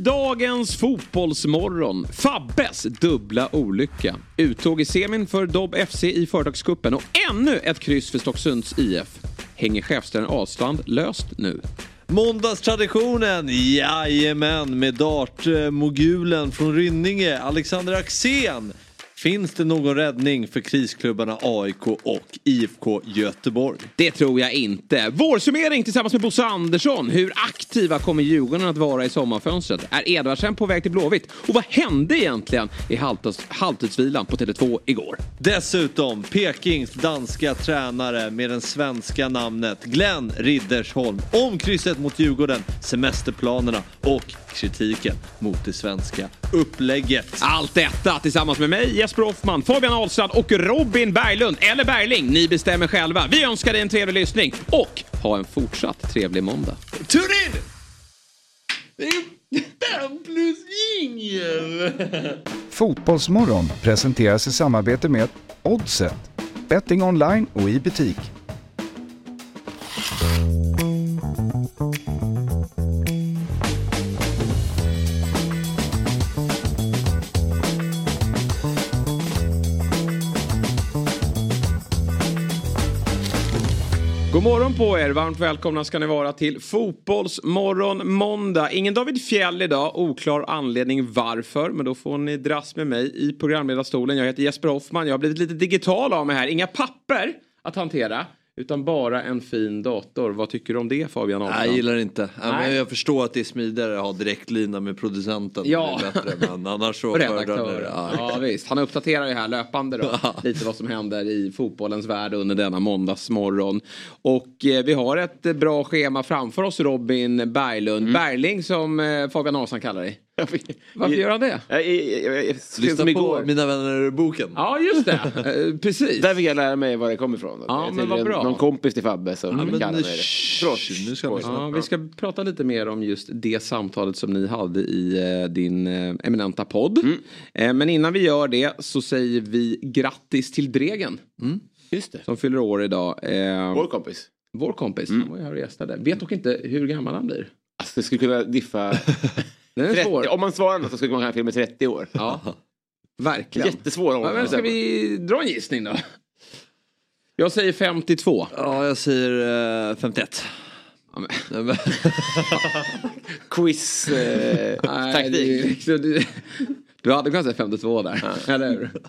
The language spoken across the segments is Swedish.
dagens Fotbollsmorgon, Fabbes dubbla olycka. Uttåg i semin för Dobb FC i Företagskuppen och ännu ett kryss för Stocksunds IF. Hänger chefstränaren Ahlstrand löst nu? Måndagstraditionen, jajamän, med dartmogulen eh, från Rynninge, Alexander Axén. Finns det någon räddning för krisklubbarna AIK och IFK Göteborg? Det tror jag inte. Vårsummering tillsammans med Bosse Andersson. Hur aktiva kommer Djurgården att vara i sommarfönstret? Är Edvardsen på väg till Blåvitt? Och vad hände egentligen i halvtidsvilan på Tele2 igår? Dessutom Pekings danska tränare med det svenska namnet Glenn Riddersholm om krysset mot Djurgården, semesterplanerna och kritiken mot det svenska upplägget. Allt detta tillsammans med mig, Jesper Hoffman, Fabian Ahlstrand och Robin Berglund, eller Berling. Ni bestämmer själva. Vi önskar dig en trevlig lyssning och ha en fortsatt trevlig måndag. Tune in! Fem plus! Fotbollsmorgon presenteras i samarbete med Oddset, betting online och i butik. God morgon på er, varmt välkomna ska ni vara till Fotbollsmorgon måndag. Ingen David Fjäll idag, oklar anledning varför, men då får ni dras med mig i programledarstolen. Jag heter Jesper Hoffman, jag har blivit lite digital av mig här, inga papper att hantera. Utan bara en fin dator. Vad tycker du om det Fabian? Nej, jag gillar det inte. Nej. jag förstår att det är smidigare att ha direktlina med producenten. Ja. Det är bättre, men annars så Och föredrar redaktör. jag det. Ja. Ja visst, han uppdaterar ju här löpande då. Lite vad som händer i fotbollens värld under denna måndagsmorgon. Och eh, vi har ett bra schema framför oss Robin Berglund. Mm. Berling som eh, Fabian Ahlstrand kallar dig. Varför gör han det? Jag, jag, jag, Lyssna på igår. Mina vänner-boken. Ja just det, precis. Där fick jag lära mig var det kommer ifrån. Ja, men vad bra. Någon kompis till Fabbe som men kallar mig det. nu ska vi Ja, vi ska prata lite mer om just det samtalet som ni hade i eh, din eh, eminenta podd. Mm. Eh, men innan vi gör det så säger vi grattis till Dregen. Just det. Som fyller år idag. Eh, Vår kompis. Vår kompis, Mm. han var ju här och gästade. Vet dock inte hur gammal han blir. Alltså det skulle kunna diffa. Den är 30, svår. om man svarar något så skulle man kunna filma 30 år. Ja, verkligen. Jättesvår Ja, men ska vi dra en gissning då? Jag säger 52. Ja, jag säger eh, 51. Ja, men, Nej, men- Quiz eh, nej, liksom, du, du hade kunnat säga 52 där. Eller hur?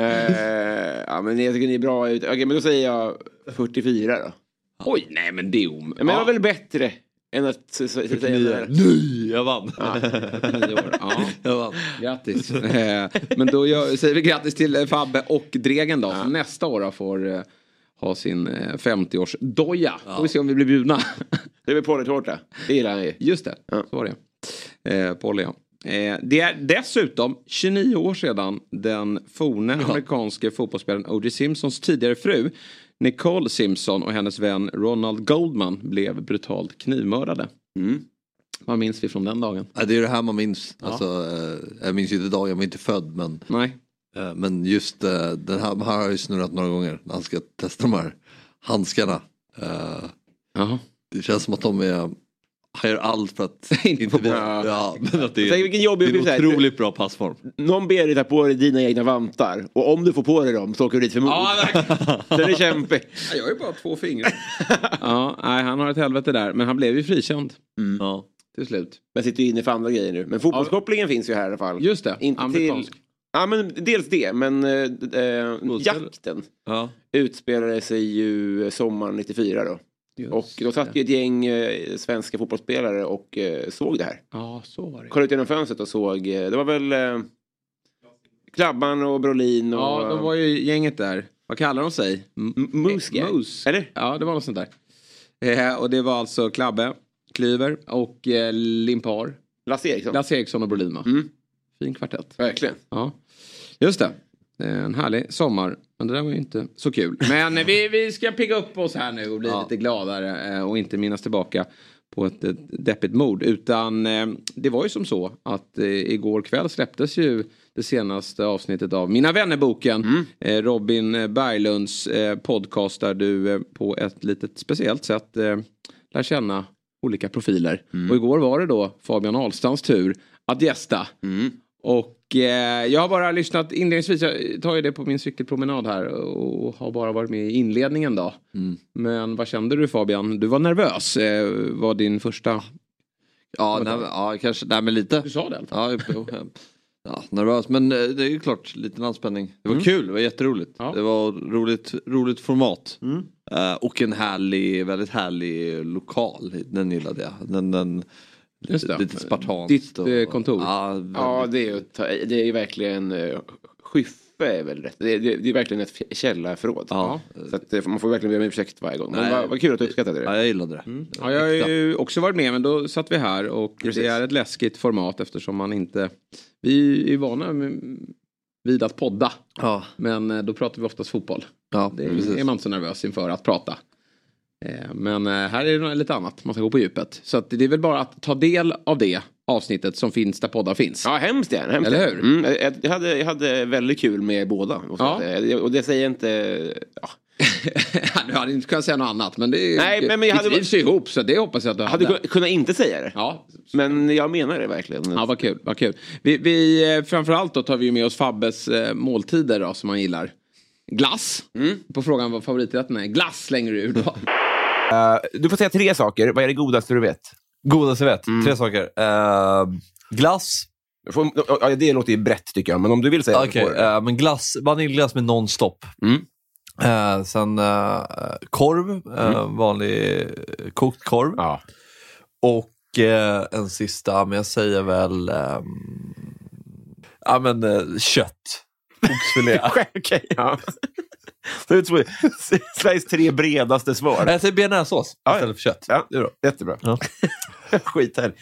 Eh, ja men jag tycker ni är bra ut. Okej men då säger jag 44 då. Oj, nej men det är om... Ja, men det var väl bättre än att säga. Nej, jag vann. år. Ja, Jag vann. grattis. Eh, men då gör, säger vi grattis till eh, Fabbe och Dregen då. Som nästa år då får eh, ha sin eh, 50-årsdoja. Får vi se om vi blir bjudna. Det blir pollytårta. Det gillar han ju. Just det, Ja. så var det. Eh, Polly, ja. Eh, det är dessutom 29 år sedan den forne amerikanske fotbollsspelaren O.J. Simpsons tidigare fru Nicole Simpson och hennes vän Ronald Goldman blev brutalt knivmördade. Mm. Vad minns vi från den dagen? Ja, det är det här man minns. Alltså, eh, jag minns ju inte dagen, jag var inte född. Men, Nej. eh, men just eh, den här, här har jag snurrat några gånger när han ska testa de här handskarna. Det känns som att de är, han gör allt för att Inte bli, ja, men att det är, vilken jobbig det är en otroligt bra passform. Någon ber dig ta på dig dina egna vantar och om du får på dig dem så åker du dit för mord. Ja. Den är kämpig. Ja, Jag har ju bara två fingrar. ja, nej, han har ett helvete där. Men han blev ju frikänd Ja. till slut. Men sitter ju inne för andra grejer nu. Men fotbollskopplingen finns ju här i alla fall. Just det, Inte amerikansk. till... Ja men dels det, men äh, äh, jakten Ja. utspelade sig ju sommaren 94 då. Just Och då satt ju ett gäng eh, svenska fotbollsspelare och eh, såg det här. Ja, så var det. Kollade ut genom fönstret och såg, eh, det var väl eh, Klabban och Brolin och... Ja, de var ju gänget där. Vad kallar de sig? Moose. Moose. Eller? Ja, det var något sånt där. Eh, och det var alltså Klabbe, Klyver och eh, Limpar. Lasse Eriksson. Lasse Eriksson och Brolin Mm. Fin kvartett. Verkligen. Ja, just det. Eh, En härlig sommar. Men det där var ju inte så kul. Men vi, vi ska pigga upp oss här nu och bli Ja. lite gladare eh, och inte minnas tillbaka på ett, deppigt mord. Utan eh, det var ju som så att igår kväll släpptes ju det senaste avsnittet av Mina vännerboken. Eh, Robin Berglunds podcast där du på ett litet speciellt sätt lär känna olika profiler. Och igår var det då Fabian Ahlstrands tur att gästa. Mm. Och eh, jag har bara lyssnat inledningsvis, jag tar ju det på min cykelpromenad här och har bara varit med i inledningen då. Men vad kände du Fabian? Du var nervös, eh, var din första... Ja, nej, ja kanske. Nej, men lite. Du sa det i alla fall. Ja, ja, nervös. Men eh, det är ju klart, liten anspänning. Det var kul, det var jätteroligt. Ja. Det var roligt, roligt format. Eh, och en härlig, väldigt härlig lokal. Den gillade jag. Den, den, Just det. Lite spartanskt. Ditt, och- eh, kontor. Ja, Ja, det är ju, det är ju verkligen... Uh, Skyffe är väl rätt. Det är, det, det är verkligen ett källarförråd. Ja. Så att, eh, man får verkligen be om ursäkt varje gång. Men vad, vad kul att du uppskattade det. ja, jag gillade det. Ja, jag har ju också varit med men då satt vi här och Precis. det är ett läskigt format eftersom man inte... Vi är ju vana med, vid att podda Ja, men eh, då pratar vi oftast fotboll. ja Det precis. är man inte så nervös inför att prata. Eh, Men eh, här är det lite annat, man ska gå på djupet. Så det är väl bara att ta del av det avsnittet som finns där poddar finns. Ja, hemskt gärna. Hemskt Eller hur? Mm, jag, hade, jag hade väldigt kul med båda. jag Ja. Och det säger inte... Ja. du hade inte kunnat säga något annat men det Nej, men- men jag hade- trivs ju ihop så det hoppas jag att du hade hade. kun- kunnat inte säga det. Ja, Men jag menar det verkligen. Ja, vad kul. Vad kul. Vi, vi, eh, framförallt då tar vi med oss Fabbes måltider då, som han gillar. Glass. Mm. På frågan vad favoriträtten är. Glass slänger du ur då. Eh, du får säga tre saker. Vad är det godaste du vet? Godaste jag vet. Mm. Tre saker. Eh, glass. Får- ja, det låter ju brett tycker jag, men om du vill säga det får du. eh, men glass. Vaniljglass med nonstop. Mm. Eh, sen eh, korv. eh, Vanlig kokt korv. Ja. Och en sista, men jag säger väl... ehm, ja, men kött. Oxfilé. Okej, ja. Det är Sveriges tre bredaste svar. jag säger bearnaisesås Ja, ja. istället för kött. Ja, Det är bra. jättebra. Ja. Skit här.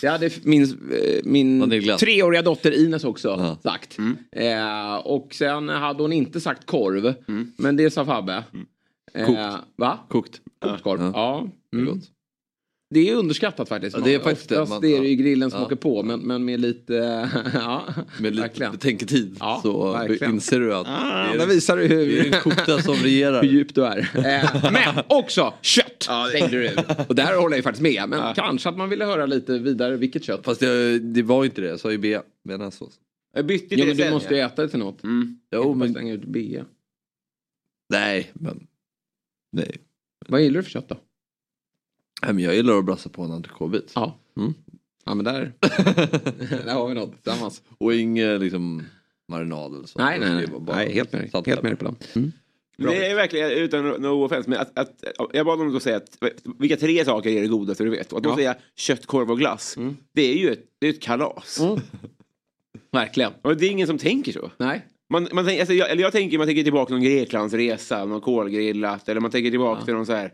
Det hade min, eh, min treåriga dotter Ines också Ja. sagt. Eh, och sen hade hon inte sagt korv. Men det sa Fabbe. Eh, Kokt. Va? Kokt. Kokt korv. Ja. Ja. Det är Mm. gott. Det är underskattat faktiskt. Ja, det är faktiskt det. Oftast Man- det är det ju grillen som ja. åker på. Men, men med lite... ja, Med lite betänketid Ja, så verkligen. inser du att Ah, det, är, visar du det är hur, kokta som regerar. hur djup du är. Eh, men också kött slängde du ur. Och där håller jag ju faktiskt med. Men kanske att man ville höra lite vidare vilket kött. Fast det, det var ju inte det, jag sa ju B. Bearnaisesås. Jag bytte till Jo det men du sen, måste ju ja. äta det till något. Mm. Jo, men slänga ut B. nej. Men, nej. Vad gillar du för kött då? Nej, men jag gillar att brassa på en entrecôtebit. Ja. Mm. Ja men där, där har vi något tillsammans. Och inget liksom marinad eller så. Nej nej Det nej. nej helt med salt Helt med på den. Mm. Det är verkligen, utan no offense, men att, att, jag bad dem att säga att vilka tre saker är det godaste du vet? Och att då Ja. säga kött, korv och glass. Mm. Det är ju ett, det är ett kalas. Verkligen. Och det är ingen som tänker så. Nej. Man, man, tänker- alltså, jag, eller jag tänker, man tänker tillbaka till någon Greklandsresa, någon kolgrillat, eller man tänker tillbaka till någon så här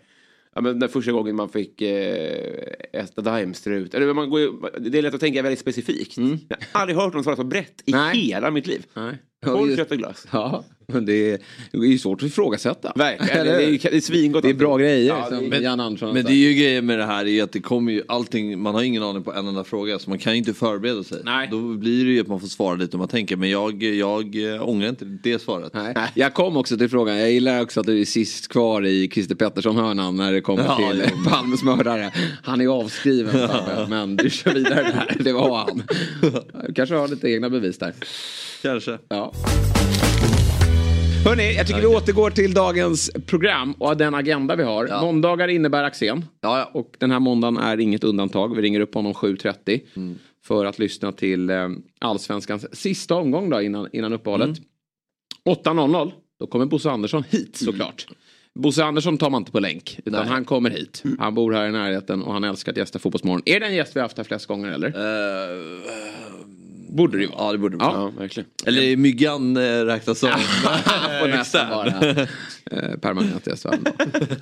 Ja, men den första gången man fick eh, äta daimstrut. Eller man går, ju- det är lätt att tänka väldigt specifikt. Mm. Jag har aldrig hört någon svara så brett i Nej. hela mitt liv. Nej. Korv, kött och glass. Ja, men det är, det är ju svårt att ifrågasätta. Verkligen. Det är, det är svingott. Det är bra grejer Ja, som är- Jan Andersson Men det är ju grejen med det här är att det kommer ju allting, man har ingen aning på en enda fråga så man kan ju inte förbereda sig. Nej. Då blir det ju att man får svara lite om man tänker men jag, jag eh, ångrar inte det svaret. Nej. Jag kom också till frågan, jag gillar också att du är sist kvar i Christer Pettersson-hörnan när det kommer Ja, till. Palmes mördare. Han är avskriven, Fabbe, men du kör vidare där. Det var han. Du kanske har lite egna bevis där. Kanske. Ja. Hörni, jag tycker vi återgår till dagens program och den agenda vi har. Ja. Måndagar innebär Axén. Ja, ja. Och den här måndagen är inget undantag. Vi ringer upp honom 7.30 Mm. för att lyssna till eh, Allsvenskans sista omgång då innan, innan uppehållet. Mm. 8.00, då kommer Bosse Andersson hit såklart. Bosse Andersson tar man inte på länk, utan Nej. han kommer hit. Han bor här i närheten och han älskar att gästa Fotbollsmorgon. Är det en gäst vi har haft här flest gånger eller? Eh, Borde det ju vara. ja det borde det Ja. vara. Ja, verkligen. Eller Myggan eh, räknas som. Får nästan vara eh, permanent gäst. va?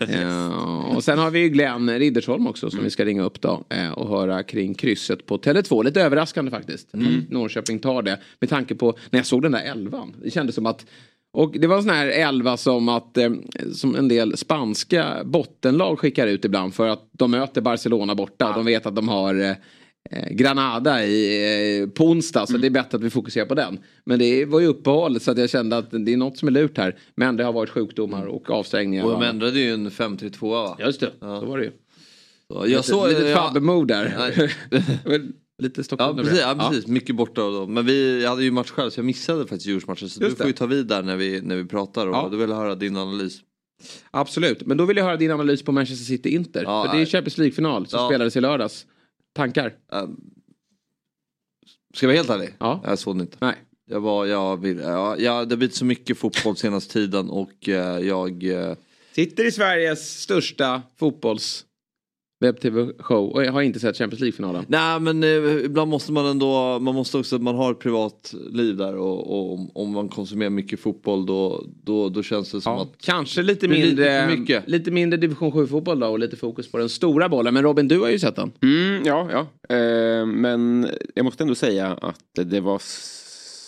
Ja, och sen har vi ju Glenn Riddersholm också som vi ska ringa upp då eh, och höra kring krysset på Tele2. Lite överraskande faktiskt. att Norrköping tar det. Med tanke på när jag såg den där elvan. Det kändes som att och det var en sån här elva som att eh, som en del spanska bottenlag skickar ut ibland för att de möter Barcelona borta och de vet att de har eh, eh, Granada i, eh, på onsdag så det är bättre att vi fokuserar på den. Men det var ju uppehåll så att jag kände att det är något som är lurt här. Men det har varit sjukdomar och avstängningar. Och de ändrade ju en 5-3-2 va? Just det, så var det ju. Så jag såg... Lite Fabbe-mode där. Lite Ja Stockholm. precis, ja, precis. mycket borta dem. Men vi jag hade ju match själv så jag missade faktiskt Djurgårdsmatchen. Så Just du får det. ju ta vid där när vi, när vi pratar och Ja. då vill höra din analys. Absolut, men då vill jag höra din analys på Manchester City-Inter. Ja, för det är. Champions League-final som Ja. spelades i lördags. Tankar? Um, ska jag vara helt ärlig? Ja. Jag såg den inte. Nej. Jag var, jag vill, ja, ja, det har blivit så mycket fotboll senaste tiden och eh, jag... eh, Sitter i Sveriges största fotbolls webb-tv-show och jag har inte sett Champions League-finalen. Nej men eh, ibland måste man ändå, man måste också, man har ett privat liv där och, och om- om man konsumerar mycket fotboll då, då, då känns det som Ja, att... kanske lite lite mindre, mycket. lite mindre division 7-fotboll då och lite fokus på den stora bollen. Men Robin, du har ju sett den. Mm, ja, ja. Eh, men jag måste ändå säga att det var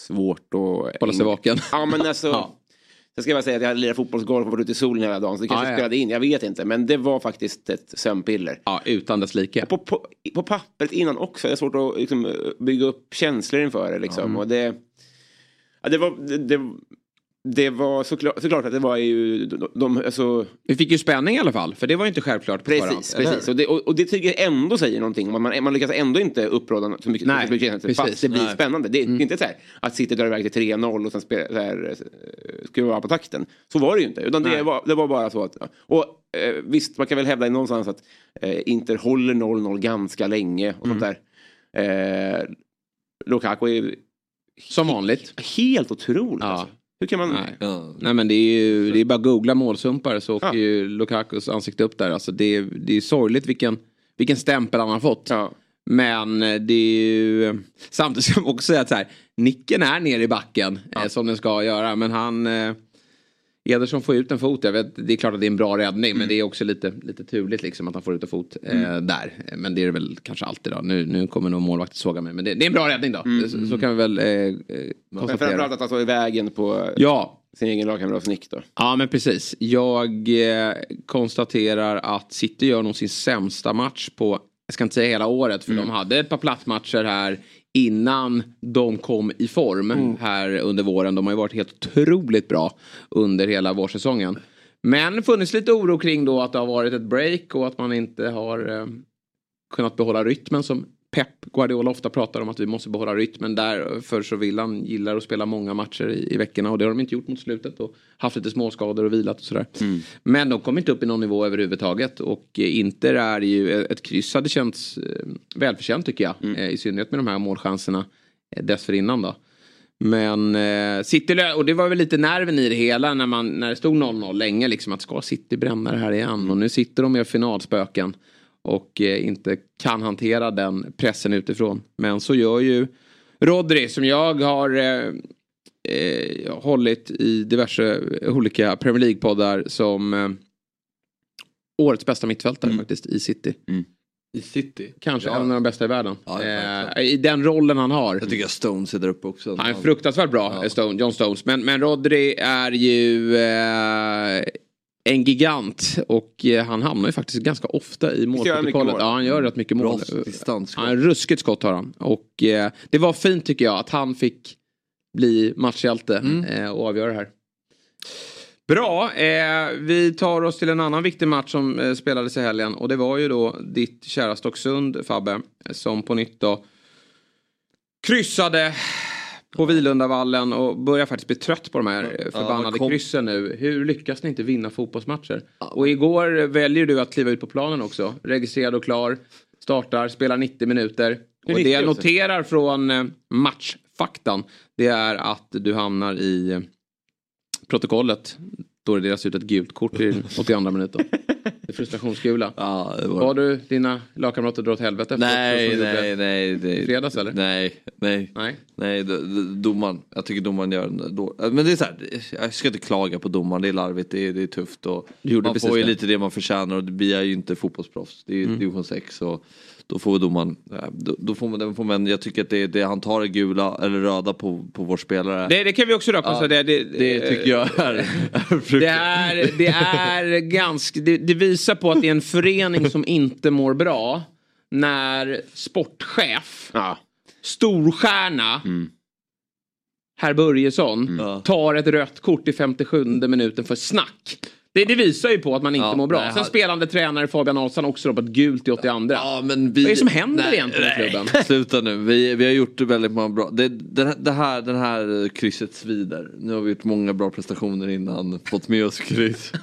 svårt att... Hålla sig vaken. Ja, men alltså. Ja. Jag ska bara säga att jag hade lirat fotbollsgolf och varit ute i solen hela dagen. Så det kanske Ja, ja. spelade in. Jag vet inte. Men det var faktiskt ett sömnpiller. Ja, utan dess like. På, på, på pappret innan också. Jag har svårt att liksom, bygga upp känslor inför det. Liksom. Och det, ja, det var... Det, det, det var såklart, såklart att det var ju... De, de, alltså, Vi fick ju spänning i alla fall, för det var ju inte självklart på förhand. Precis, precis. Och det, och, och det tycker jag ändå säger någonting man, man lyckas ändå inte uppråda så mycket. Nej, så mycket precis. fast det blir Nej. spännande. Det är inte så här att City drar iväg till 3-0 och sen spela, så här, eh, skruva på takten. Så var det ju inte. Utan det var, det var bara så att... Och eh, visst, man kan väl hävda någonstans att eh, Inter håller 0-0 ganska länge och sånt där. Eh, Lukaku är Som vanligt. helt otroligt. Ja. Alltså. Hur kan man... Nej. Ja. Nej men det är ju det är bara att googla målsumpare så åker Ja. ju Lukakus ansikte upp där. Alltså det, är, det är sorgligt vilken, vilken stämpel han har fått. Ja. Men eh, det är ju... Samtidigt ska man också säga att så här, nicken är nere i backen eh, som den ska göra. Men han... Eh, Ederson får ut en fot. Jag vet, det är klart att det är en bra räddning men det är också lite, lite turligt liksom att han får ut en fot eh, där. Men det är det väl kanske alltid då. Nu, nu kommer nog målvakten såga mig. Men det, det är en bra räddning då. Så, så kan vi väl eh, eh, Men konstatera. framförallt att han står i vägen på Ja, sin egen lagkamrats nick då. Ja men precis. Jag eh, konstaterar att City gör nog sin sämsta match på, jag ska inte säga hela året för de hade ett par plattmatcher här innan de kom i form här under våren. De har ju varit helt otroligt bra under hela vårsäsongen. Men funnits lite oro kring då att det har varit ett break och att man inte har eh, kunnat behålla rytmen som Pep Guardiola ofta pratar om att vi måste behålla rytmen. Därför så vill han gillar att spela många matcher i, i veckorna och det har de inte gjort mot slutet och haft lite småskador och vilat och sådär. Men de kom inte upp i någon nivå överhuvudtaget och eh, Inter är ju ett kryss hade känts eh, välförtjänt tycker jag. Eh, I synnerhet med de här målchanserna eh, dessförinnan då. Men eh, City, och det var väl lite nerven i det hela när, man, när det stod 0-0 länge liksom att ska City bränna det här igen och nu sitter de med finalspöken och eh, inte kan hantera den pressen utifrån. Men så gör ju Rodri som jag har eh, eh, hållit i diverse olika Premier League-poddar som eh, årets bästa mittfältare faktiskt i City. I City? Kanske Ja. en av de bästa i världen. Ja, eh. I den rollen han har. Jag tycker att Stones är där uppe också. Han är fruktansvärt bra, Ja. Stone, John Stones. Men, men Rodri är ju eh, en gigant. Och eh, han hamnar ju faktiskt ganska ofta i målprotokollet. mål. Ja, han gör rätt mycket mål. distansskott. Han har ruskigt skott har han. Och eh, det var fint tycker jag att han fick bli matchhjälte eh, och avgöra det här. Bra, eh, vi tar oss till en annan viktig match som eh, spelades i helgen. Och det var ju då ditt kära Stocksund, Fabbe, som på nytt då kryssade på Vilundavallen och börjar faktiskt bli trött på de här förbannade kom- kryssen nu. Hur lyckas ni inte vinna fotbollsmatcher? Och igår väljer du att kliva ut på planen också. Registrerad och klar. Startar, spelar 90 minuter. Och det 90 jag noterar från eh, matchfaktan det är att du hamnar i eh, protokollet då det delas ut ett gult kort i 82 minuten. Det frustrationsgula. Ja, det var... Har du dina lagkamrater dra åt helvete? Nej, nej, nej. Det... Fredags eller? Nej, nej. Nej. Nej, domaren. Jag tycker domaren gör en då. Men det är så här, jag ska inte klaga på domaren. Det är larvigt, det är, det är tufft. Och man får ju det. lite det man förtjänar och vi är ju inte fotbollsproffs. Det är Mm. division 6 och då får domaren, ja, då, då får man, den får man, jag tycker att det, det han tar är gula eller röda på, på vår spelare. Det, det kan vi också då konstatera. Det, det tycker jag är, är Det är, det är ganska, det, det visar på att det är en förening som inte mår bra. När sportchef, Ja. storstjärna, herr Börjesson, Ja. tar ett rött kort i 57 minuten för snack. Det, det visar ju på att man inte Ja, mår bra. nej, Sen spelande tränare Fabian Ahlstrand också då på ett gult i 82. Ja, men vi... Vad är det som händer Nej, egentligen i klubben? Sluta nu, vi, vi har gjort väldigt många bra. Det, det, det här, den här krysset svider. Nu har vi gjort många bra prestationer innan, fått med oss kryss.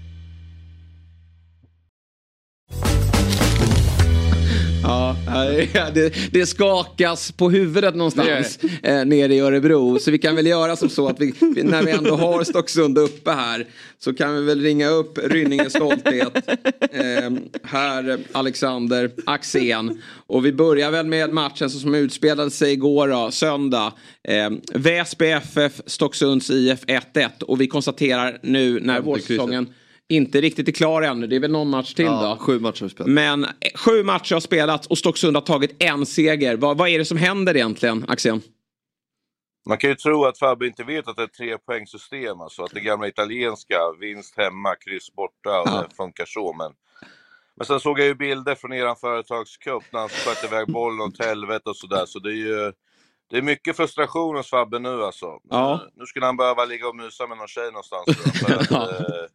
Ja, det, det skakas på huvudet någonstans eh, nere i Örebro. Så vi kan väl göra som så att vi, när vi ändå har Stocksund uppe här så kan vi väl ringa upp Rynninges stolthet. Eh, här Alexander Axén. Och vi börjar väl med matchen som utspelade sig igår då, söndag. Eh, Väsby FF, Stocksunds IF 1-1. Och vi konstaterar nu när vårsäsongen inte riktigt är klar ännu. Det är väl någon match till Ja, då. sju matcher har vi spelat. Men eh, sju matcher har spelats och Stocksund har tagit en seger. Vad, vad är det som händer egentligen, Axén? Man kan ju tro att Fabbe inte vet att det är ett trepoängssystem, alltså att det gamla italienska, vinst hemma, kryss borta och Ja. det funkar så. Men, men sen såg jag ju bilder från eran företagscup när han sköt iväg bollen åt helvete och sådär, så det är ju det är mycket frustration hos Fabbe nu alltså. Ja. Nu skulle han behöva ligga och mysa med någon tjej någonstans. För att, eh,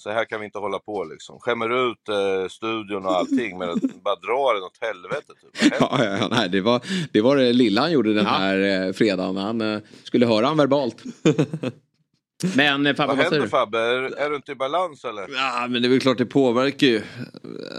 så här kan vi inte hålla på liksom. Skämmer ut eh, studion och allting, men att bara dra den åt helvete. Typ. Ja, ja, nej, det, var, det var det lilla han gjorde den här eh, fredagen. Han eh, skulle höra han verbalt. Men eh, Fabbe, Vad vad händer du? Fabbe? Är, är du inte i balans eller? Ja, men det är väl klart det påverkar ju.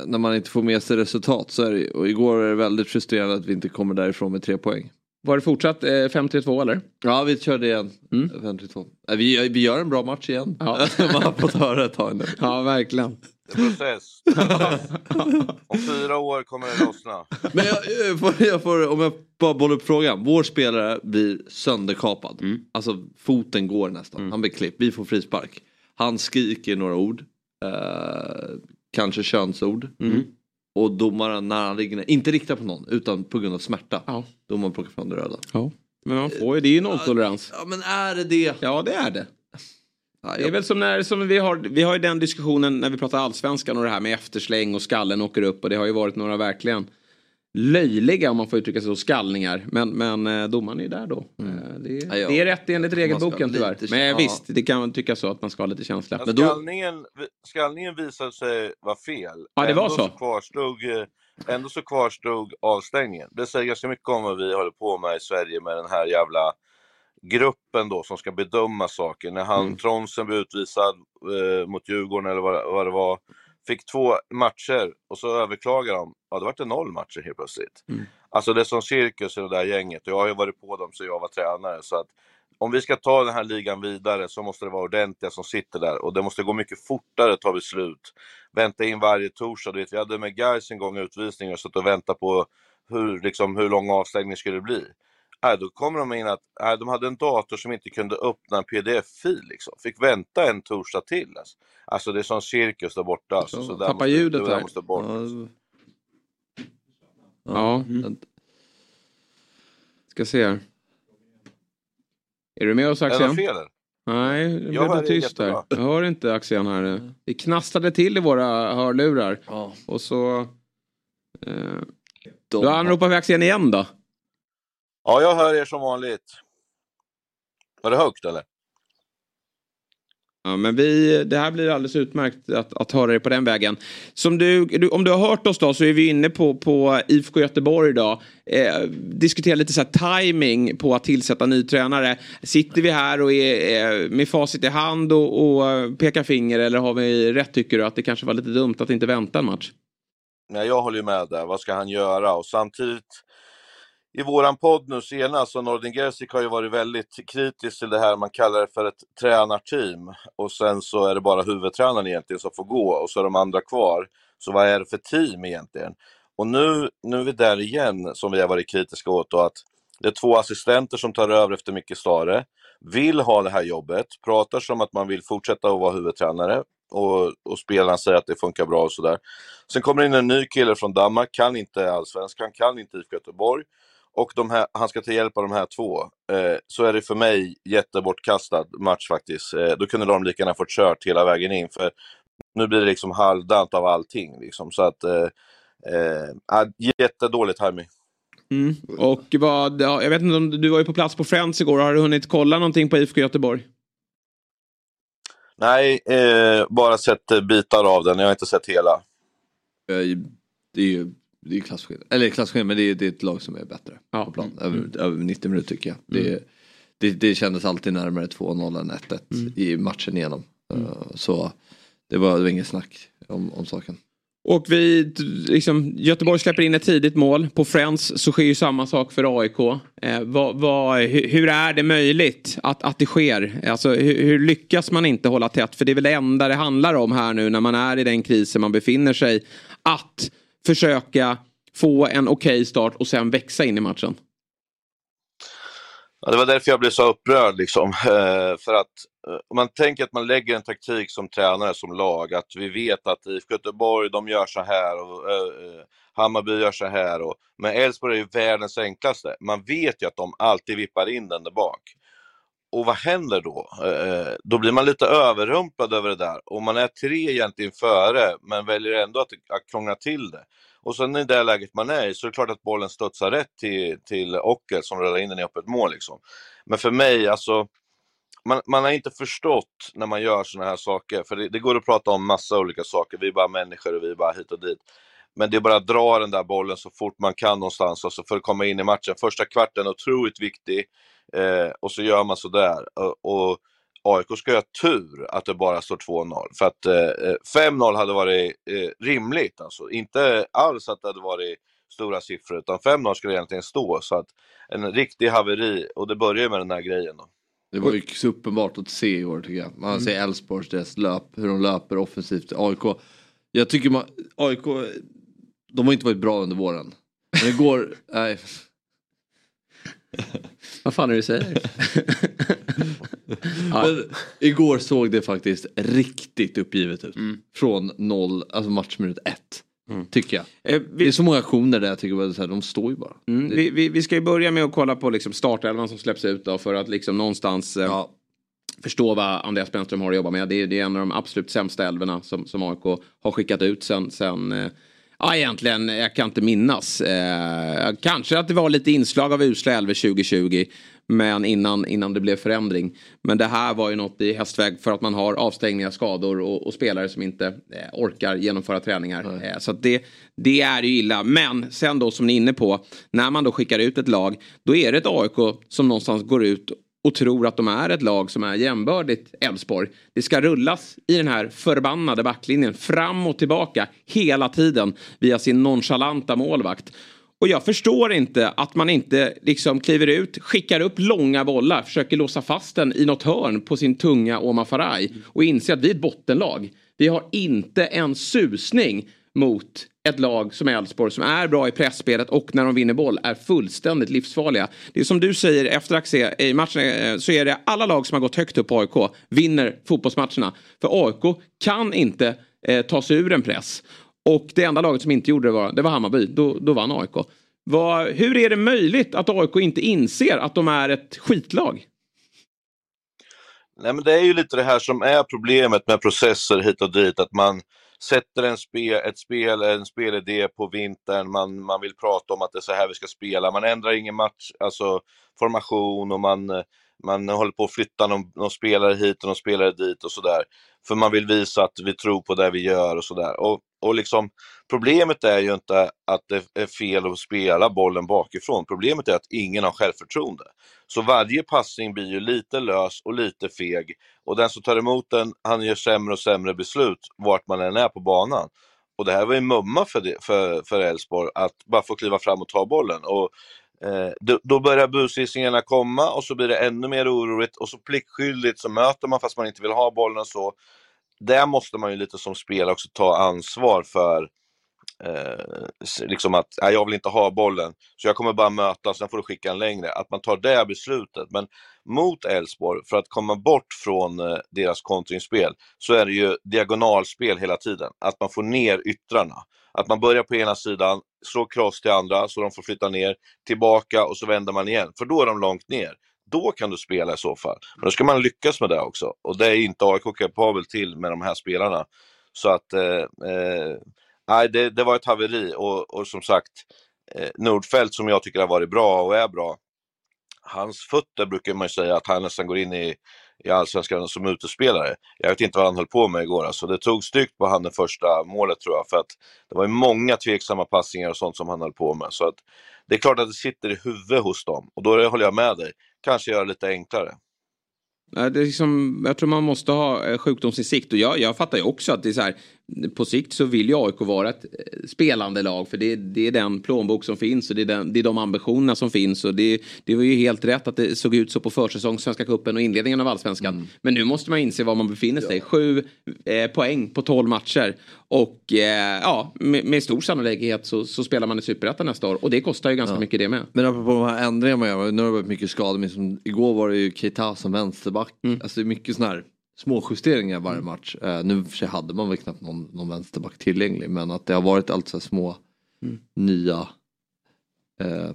När man inte får med sig resultat. Så är det, och igår var det väldigt frustrerande att vi inte kommer därifrån med tre poäng. Var det fortsatt eh, 5-3-2 eller? Ja, vi körde igen. Mm. 52. Nej, Vi, vi gör en bra match igen. Ja. Man har fått höra ett tag nu. Ja, verkligen. Det är process. Om fyra år kommer det lossna. Men jag, jag, får, jag får, om jag bara bollar upp frågan. Vår spelare blir sönderkapad. Mm. Alltså foten går nästan. Han blir klippt. Vi får frispark. Han skriker några ord. Eh, kanske könsord. Mm. Och domaren när han ligger inte riktar på någon utan på grund av smärta. Ja. Domaren plockar fram det röda. Ja. Men man får ju, det är ju nolltolerans. Ja men är det det? Ja, det är det. Det är väl som när som vi har, vi har ju den diskussionen när vi pratar allsvenskan och det här med eftersläng och skallen åker upp och det har ju varit några verkligen löjliga om man får uttrycka sig så skallningar. Men, men eh, domaren är ju där då. Eh, Det, är, Ja, ja. det är rätt enligt regelboken tyvärr. lite- Men ja. visst, det kan man tycka så att man ska ha lite känsla. Men Men då, skallningen, skallningen visade sig vara fel. Ja, det var ändå så. kvarstod, eh, ändå så kvarstod avstängningen. Det säger ganska mycket om vad vi håller på med i Sverige med den här jävla gruppen då som ska bedöma saker. När han, Mm. Tronsen blev utvisad eh, mot Djurgården eller vad, vad det var. Fick två matcher och så överklagar de. Ja, det vart det noll matcher helt plötsligt. Mm. Alltså det är som cirkus i det där gänget. Och jag har ju varit på dem så jag var tränare. Så att om vi ska ta den här ligan vidare så måste det vara ordentliga som sitter där. Och det måste gå mycket fortare tar vi slut. Vänta in varje torsdag. Du vet, vi hade med Gais en gång utvisningar och satt och väntade på hur, liksom, hur lång avstängning skulle bli. Nej, då kommer de in att nej, de hade en dator som inte kunde öppna en pdf-fil. Liksom. Fick vänta en torsdag till. Alltså, alltså det är som cirkus där borta. Alltså. Så Tappa måste, ljudet det där måste bort. ja, ja, Mm. ska se här. Är du med oss det Axén? Nej, det blev dig tyst där. Jag hör inte Axén här. Det knastrade till i våra hörlurar. Ja. Och så... Eh, då anropar vi Axén igen då. Ja, jag hör er som vanligt. Var det högt eller? Ja, men vi, det här blir alldeles utmärkt att, att höra dig på den vägen. Som du, du, om du har hört oss då så är vi inne på, på IFK Göteborg idag. Eh, diskuterar lite så här timing på att tillsätta ny tränare. Sitter vi här och är eh, med facit i hand och, och pekar finger eller har vi rätt tycker du att det kanske var lite dumt att inte vänta en match? Nej, jag håller ju med där. Vad ska han göra? Och samtidigt i våran podd nu senast, så Nordin Gerzik har ju varit väldigt kritisk till det här man kallar det för ett tränarteam. Och sen så är det bara huvudtränaren egentligen som får gå och så är de andra kvar. Så vad är det för team egentligen? Och nu, nu är vi där igen som vi har varit kritiska åt då, att det är två assistenter som tar över efter Micke Stare. vill ha det här jobbet, pratar som att man vill fortsätta att vara huvudtränare och, och spelarna säger att det funkar bra och sådär. Sen kommer in en ny kille från Danmark, kan inte allsvenskan, kan inte IFK Göteborg och här, han ska ta hjälp av de här två. Eh, så är det för mig jättebortkastad match faktiskt. Eh, då kunde de lika gärna fått kört hela vägen in för nu blir det liksom halvdant av allting. Liksom. Så att, eh, eh, jättedålig timing. Mm. Och vad, ja, jag vet inte om du var ju på plats på Friends igår. Har du hunnit kolla någonting på IFK Göteborg? Nej, eh, bara sett eh, bitar av den. Jag har inte sett hela. Eh, det är ju det är klasskillnad. Eller klasskillnad, men det är, det är ett lag som är bättre ja. på plan. Över, mm. över 90 minuter tycker jag. Det, mm. det, det kändes alltid närmare 2-0 än 1-1 mm. i matchen igenom. Mm. Uh, så det var, det var inget snack om, om saken. Och vi, liksom, Göteborg släpper in ett tidigt mål. På Friends så sker ju samma sak för AIK. Eh, vad, vad, hur, är det möjligt att, att det sker? Alltså, hur, hur, lyckas man inte hålla tätt? För det är väl det enda det handlar om här nu när man är i den krisen man befinner sig. Att försöka få en okej okay start och sen växa in i matchen. Ja, det var därför jag blev så upprörd. Liksom. Eh, för att eh, om man tänker att man lägger en taktik som tränare, som lag, att vi vet att IFK Göteborg, de gör så här och eh, eh, Hammarby gör så här. Och, men Elfsborg är ju världens enklaste. Man vet ju att de alltid vippar in den där bak. Och vad händer då? Eh, eh då blir man lite överrumplad över det där. Och man är tre egentligen före, men väljer ändå att, att krångla till det. Och sen i det läget man är i så är det klart att bollen studsar rätt till, till Ockel som rullar in den i öppet mål. Liksom. Men för mig, alltså, man, man har inte förstått när man gör sådana här saker, för det, det, går att prata om massa olika saker, vi är bara människor och vi är bara hit och dit. Men det är bara att dra den där bollen så fort man kan någonstans alltså för att komma in i matchen. Första kvarten är otroligt viktig eh, och så gör man sådär. Och, och AIK ska ha tur att det bara står 2-0. För att eh, 5-0 hade varit eh, rimligt. Alltså. Inte alls att det hade varit stora siffror, utan 5-0 skulle egentligen stå. Så att en riktig haveri, och det börjar med den här grejen. Då. Det var ju så uppenbart att se i år tycker jag. Man mm. ser Elfsborgs deras löp, hur de löper offensivt. AIK, jag tycker man, AIK, de har inte varit bra under våren. Men igår, nej. Vad fan är det du säger? ja. igår såg det faktiskt riktigt uppgivet ut. Mm. Från noll, alltså matchminut ett. Mm. Tycker jag. Eh, vi... Det är så många aktioner där jag tycker att de står ju bara. Mm. Vi, vi, vi, ska ju börja med att kolla på liksom startelvan som släpps ut då för att liksom någonstans eh, ja. förstå vad Andreas Brännström har att jobba med. Det är, det är en av de absolut sämsta älvorna som, som AIK har skickat ut sen, sen eh, Ja, egentligen, jag kan inte minnas. Eh, kanske att det var lite inslag av usla älvor 2020. Men innan, innan det blev förändring. Men det här var ju något i hästväg för att man har avstängningar, skador och, och spelare som inte eh, orkar genomföra träningar. Eh, så det, det är ju illa. Men sen då som ni är inne på, när man då skickar ut ett lag, då är det ett AIK som någonstans går ut och tror att de är ett lag som är jämbördigt Elfsborg. Det ska rullas i den här förbannade backlinjen fram och tillbaka hela tiden via sin nonchalanta målvakt. Och jag förstår inte att man inte liksom kliver ut, skickar upp långa bollar, försöker låsa fast den i något hörn på sin tunga Oma Faraj och inser att vi är ett bottenlag. Vi har inte en susning mot ett lag som Elfsborg som är bra i pressspelet och när de vinner boll är fullständigt livsfarliga. Det är som du säger efter Axé, i matchen eh, så är det alla lag som har gått högt upp på AIK vinner fotbollsmatcherna. För AIK kan inte eh, ta sig ur en press. Och det enda laget som inte gjorde det var, det var Hammarby. Då, då vann AIK. Var, hur är det möjligt att AIK inte inser att de är ett skitlag? Nej, men det är ju lite det här som är problemet med processer hit och dit, att man sätter en spe, ett spel, en spelidé på vintern, man, man vill prata om att det är så här vi ska spela, man ändrar ingen match, alltså formation och man, man håller på att flytta någon, någon spelare hit och någon spelare dit och sådär. För man vill visa att vi tror på det vi gör och sådär. Och, och liksom, problemet är ju inte att det är fel att spela bollen bakifrån. Problemet är att ingen har självförtroende. Så varje passning blir ju lite lös och lite feg. Och den som tar emot den, han gör sämre och sämre beslut vart man än är på banan. Och det här var ju mumma för, för, för Elfsborg, att bara få kliva fram och ta bollen. Och, eh, då, då börjar busgissningarna komma och så blir det ännu mer oroligt och så pliktskyldigt så möter man fast man inte vill ha bollen så. Där måste man ju lite som spelare också ta ansvar för eh, liksom att nej, jag vill inte ha bollen, så jag kommer bara möta, sen får du skicka en längre. Att man tar det beslutet. Men mot Elfsborg, för att komma bort från eh, deras kontringsspel, så är det ju diagonalspel hela tiden. Att man får ner yttrarna. Att man börjar på ena sidan, slår cross till andra, så de får flytta ner, tillbaka och så vänder man igen. För då är de långt ner. Då kan du spela i så fall. Men då ska man lyckas med det också. Och det är inte AIK kapabel till med de här spelarna. Så att, eh, eh, nej, det, det var ett haveri. Och, och som sagt, eh, Nordfeldt som jag tycker har varit bra och är bra, hans fötter brukar man ju säga att han nästan går in i, i allsvenskan som utespelare. Jag vet inte vad han höll på med igår. Alltså, det tog styggt på han det första målet tror jag. För att det var ju många tveksamma passningar och sånt som han höll på med. Så att det är klart att det sitter i huvudet hos dem. Och då håller jag med dig. Kanske göra det lite enklare. Det är liksom, jag tror man måste ha eh, sjukdomsinsikt. Och jag, jag fattar ju också att det är så här. På sikt så vill ju AIK vara ett eh, spelande lag. För det, det är den plånbok som finns och det är, den, det är de ambitionerna som finns. Och det, det var ju helt rätt att det såg ut så på försäsong, Svenska cupen och inledningen av allsvenskan. Men nu måste man inse var man befinner sig. Sju eh, poäng på tolv matcher. Och eh, ja, med, med stor sannolikhet så, så spelar man i superettan nästa år. Och det kostar ju ganska Ja. mycket det med. Men apropå de här ändringarna man gör, nu har det varit mycket skador, men som, igår var det ju Keita som vänsterback. Alltså det är mycket sådana här små justeringar varje match. Eh, nu för sig hade man väl knappt någon, någon vänsterback tillgänglig, men att det har varit alltså små Mm. nya eh,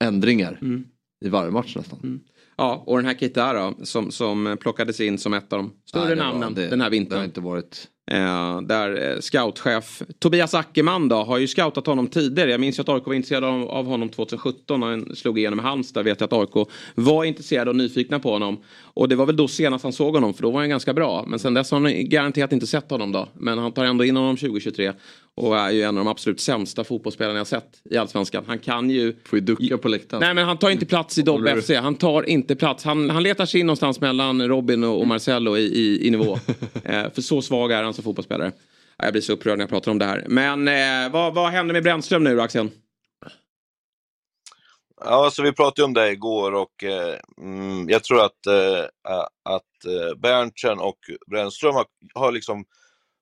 ändringar Mm. i varje match nästan. Ja, och den här Keita då, som, som plockades in som ett av de större Nej, det var- namnen det- den här vintern. Det har inte varit... Eh, där eh, scoutchef Tobias Ackerman då har ju scoutat honom tidigare. Jag minns ju att AIK var intresserad av, av honom 2017 när han slog igenom i Halmstad. Vet jag att AIK var intresserade och nyfikna på honom. Och det var väl då senast han såg honom för då var han ganska bra. Men sen dess har han garanterat inte sett honom då. Men han tar ändå in honom 2023. Och är ju en av de absolut sämsta fotbollsspelarna jag sett i Allsvenskan. Han kan ju... Får ju ducka på läktaren. Nej men han tar inte plats i Dobb Håller du- FC. Han tar inte plats. Han, han letar sig in någonstans mellan Robin och, och Marcello i, i, i nivå. eh, för så svag är han som fotbollsspelare. Ja, Jag blir så upprörd när jag pratar om det här. Men eh, vad, vad händer med Brännström nu då, Axel? Ja, alltså vi pratade om det igår och eh, mm, jag tror att, eh, att eh, Berntsen och Brännström har, har liksom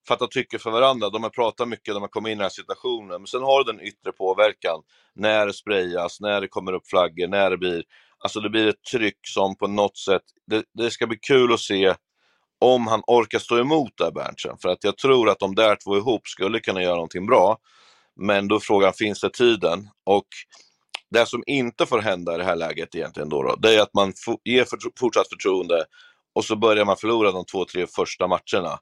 fatta tycke för varandra. De har pratat mycket, de har kommit in i den här situationen. Men sen har du den yttre påverkan. När det sprayas, när det kommer upp flaggor, när det blir... Alltså det blir ett tryck som på något sätt... Det, det ska bli kul att se om han orkar stå emot där, Berntsen. För att jag tror att de där två ihop skulle kunna göra någonting bra. Men då är frågan, finns det tiden? Och det som inte får hända i det här läget egentligen då, då det är att man ger för, fortsatt förtroende och så börjar man förlora de två, tre första matcherna.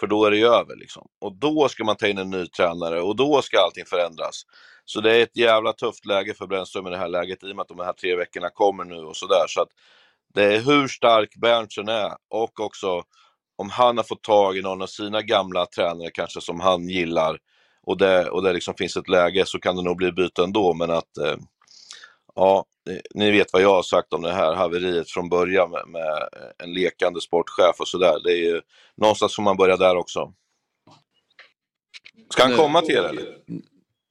För då är det över liksom. Och då ska man ta in en ny tränare och då ska allting förändras. Så det är ett jävla tufft läge för Brännström i det här läget i och med att de här tre veckorna kommer nu och sådär. Så att det är hur stark Berntsen är och också om han har fått tag i någon av sina gamla tränare kanske som han gillar och det, och det liksom finns ett läge så kan det nog bli byte ändå men att eh, ja, eh, ni vet vad jag har sagt om det här haveriet från början med, med en lekande sportchef och sådär. Det är ju, någonstans får man börja där också. Ska han komma till er eller?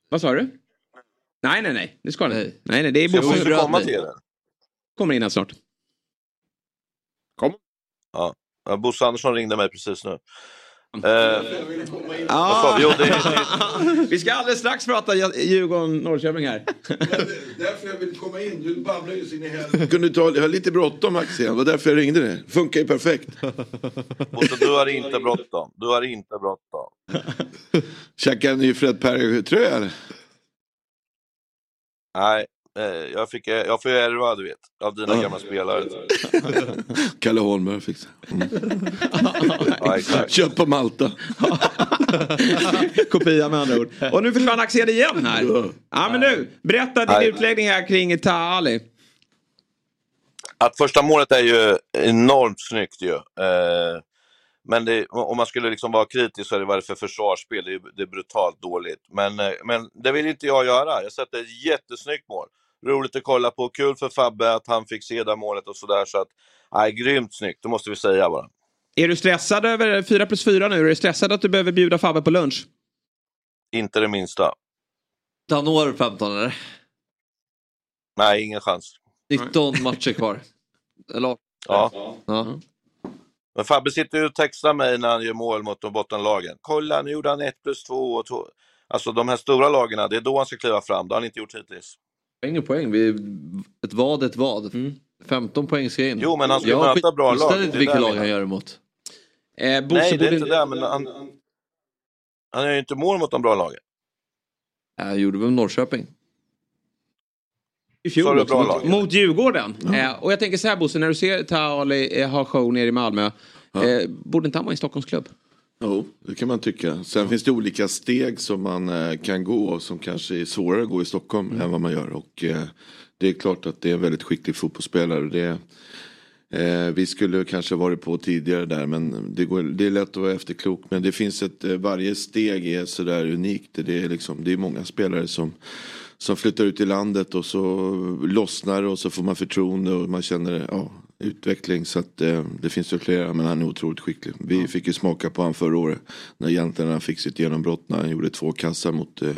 Vad sa du? Nej, nej, nej. Det ska han inte. Nej, nej, det är Bosse. Bosse komma till er? Kommer in här snart. Ja. ja, Bosse Andersson ringde mig precis nu. Eh, Ah. Jo, det är, Vi ska alldeles strax prata Djurgården-Norrköping här. Därför jag vill komma in. Du babblar ju så in i helvete. Kunde ta, jag har lite bråttom Axel. Det var därför jag ringde dig. Funkar ju perfekt. Bosse, du har inte bråttom. Du har inte bråttom. Käkar en ny Fred Perry-tröja? Nej, jag, fick, eh, jag får ärva, du vet, av dina gamla spelare. Kalle Holmberg fixar. Ja, exakt. Köp på Malta. Kopia med andra ord. Och nu försvann Axel igen här. Ja, men nu. Berätta din Nej. utläggning här kring Taha Ali. Att första målet är ju enormt snyggt ju. Eh, men det, om man skulle liksom vara kritisk så är det vad det är för försvarsspel. Det är, det är brutalt dåligt. Men, eh, men det vill inte jag göra. Jag sätter ett jättesnyggt mål. Roligt att kolla på. Kul för Fabbe att han fick se det målet och sådär. Så att, nej, grymt snyggt. Det måste vi säga bara. Är du stressad över 4 plus 4 nu? Är du stressad att du behöver bjuda Fabbe på lunch? Inte det minsta. Han når 15 eller? Nej, ingen chans. 19 matcher kvar. Eller Ja. ja. Men Fabbe sitter ju och textar mig när han gör mål mot de bottenlagen. Kolla, nu gjorde han 1 plus 2 och 2. Alltså de här stora lagen, det är då han ska kliva fram. Det har han inte gjort hittills. Poäng är poäng. Vi, ett vad är ett vad. 15 poäng ska in. Jo, men han ska Jag möta bra lag. Det inte där lag han gör emot. Eh, Nej, det är borde- inte det, men han, han är ju inte mål mot de bra lagen. Jag gjorde väl Norrköping. I fjol också, bra mot, lag. mot Djurgården. Eh, och jag tänker så här Bosse, när du ser Taali eh, ha show nere i Malmö. Eh, borde inte han vara i en Stockholmsklubb? Jo, det kan man tycka. Sen finns det olika steg som man eh, kan gå som kanske är svårare att gå i Stockholm än vad man gör. Och eh, det är klart att det är en väldigt skicklig fotbollsspelare. Det, eh, vi skulle kanske varit på tidigare där men det, går, det är lätt att vara efterklok. Men det finns ett, eh, varje steg är sådär unikt. Det är, liksom, det är många spelare som som flyttar ut i landet och så lossnar och så får man förtroende och man känner ja, utveckling. Så att, eh, det finns ju flera men han är otroligt skicklig. Vi fick ju smaka på han förra året när han fick sitt genombrott när han gjorde två kassar mot, eh,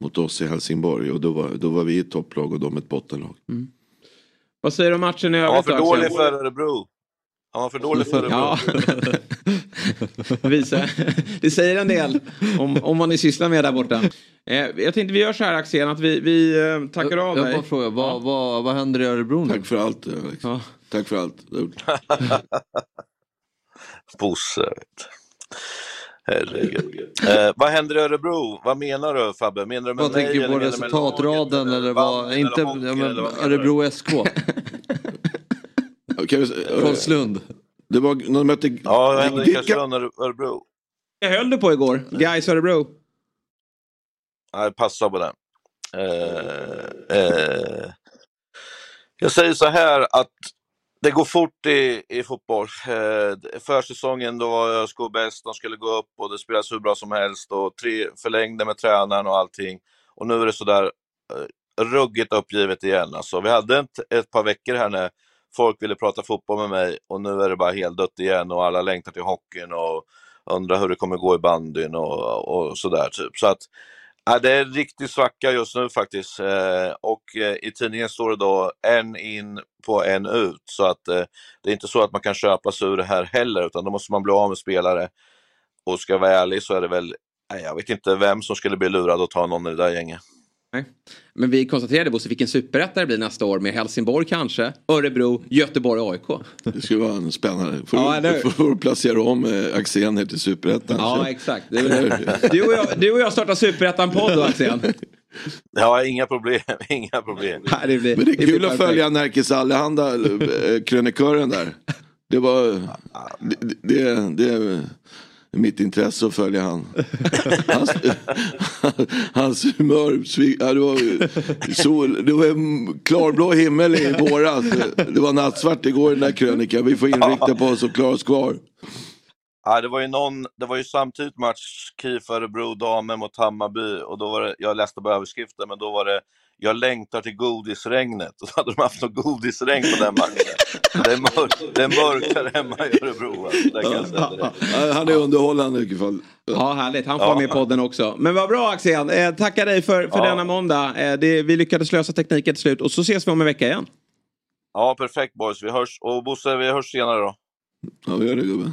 mot oss i Helsingborg. Och då var, då var vi ett topplag och de ett bottenlag. Vad säger du om matchen i Han var övrigt för då, dålig för Örebro. Han var för dålig för Örebro. Ja. Visa. Det säger en del om, om vad ni sysslar med där borta. Eh, jag tänkte vi gör så här Axel, att vi, vi eh, tackar av Jag dig. bara frågar, vad, vad, vad händer i Örebro nu? Tack för allt Alex. Tack för allt. Bosse. Herregud. Eh, vad händer i Örebro? Vad menar du Fabbe? Menar du med Vad mig tänker du på resultatraden eller vad? Inte eller hockey, ja, men, eller vad menar du? Örebro SK. Eh, Karlslund. Det var, de mötte... Ja, vad i Karlslund och Örebro? Jag höll du på igår, Gais Örebro. Nej, passa på den. Eh, eh, jag säger så här att det går fort i, i fotboll. Eh, försäsongen då var ÖSK bäst, de skulle gå upp och det spelades hur bra som helst och tre, förlängde med tränaren och allting. Och nu är det sådär eh, ruggigt uppgivet igen. Alltså, vi hade ett, ett par veckor här när folk ville prata fotboll med mig och nu är det bara helt dött igen och alla längtar till hockeyn och undrar hur det kommer gå i bandyn och, och sådär. Typ. Så att Ja, det är en riktig svacka just nu faktiskt. Eh, och eh, i tidningen står det då en in på en ut. Så att eh, det är inte så att man kan köpa sig ur det här heller, utan då måste man bli av med spelare. Och ska jag vara ärlig så är det väl, jag vet inte vem som skulle bli lurad att ta någon i det där gänget. Nej. Men vi konstaterade Bosse vilken superetta det blir nästa år med Helsingborg kanske, Örebro, Göteborg, AIK. Det skulle vara en spännande. Får, Ja, hur? får, placera om eh, Axén här till Superettan. Ja, exakt. Du, du, och jag, du och jag startar Superettan-podd då Axel. Ja, inga problem, inga problem. Nej, det blir, Men det är blir kul att följa Närkes Allehanda, eh, krönikören där. Det var, det, det, det mitt intresse att följa han. Hans, hans humör, ja, det var sol, det var klarblå himmel i våras. Det var nattsvart igår i den där krönikan. Vi får inrikta på oss och klara oss kvar. Ja, det var ju någon, det var ju samtidigt match KIF Örebro damer mot Hammarby och då var det, jag läste bara överskriften, men då var det jag längtar till godisregnet. Och så hade de haft något godisregn på den matchen. Det är, mörk, det är mörkare hemma i Örebro. Alltså. Ja, Han är underhållande i alla fall. Ja, härligt. Han får Ja. med i podden också. Men vad bra Axel. Eh, tackar dig för, för Ja. denna måndag. Eh, det, vi lyckades lösa tekniken till slut och så ses vi om en vecka igen. Ja, perfekt boys. Vi hörs. Och Bosse, vi hörs senare då. Ja, vi gör det gubben.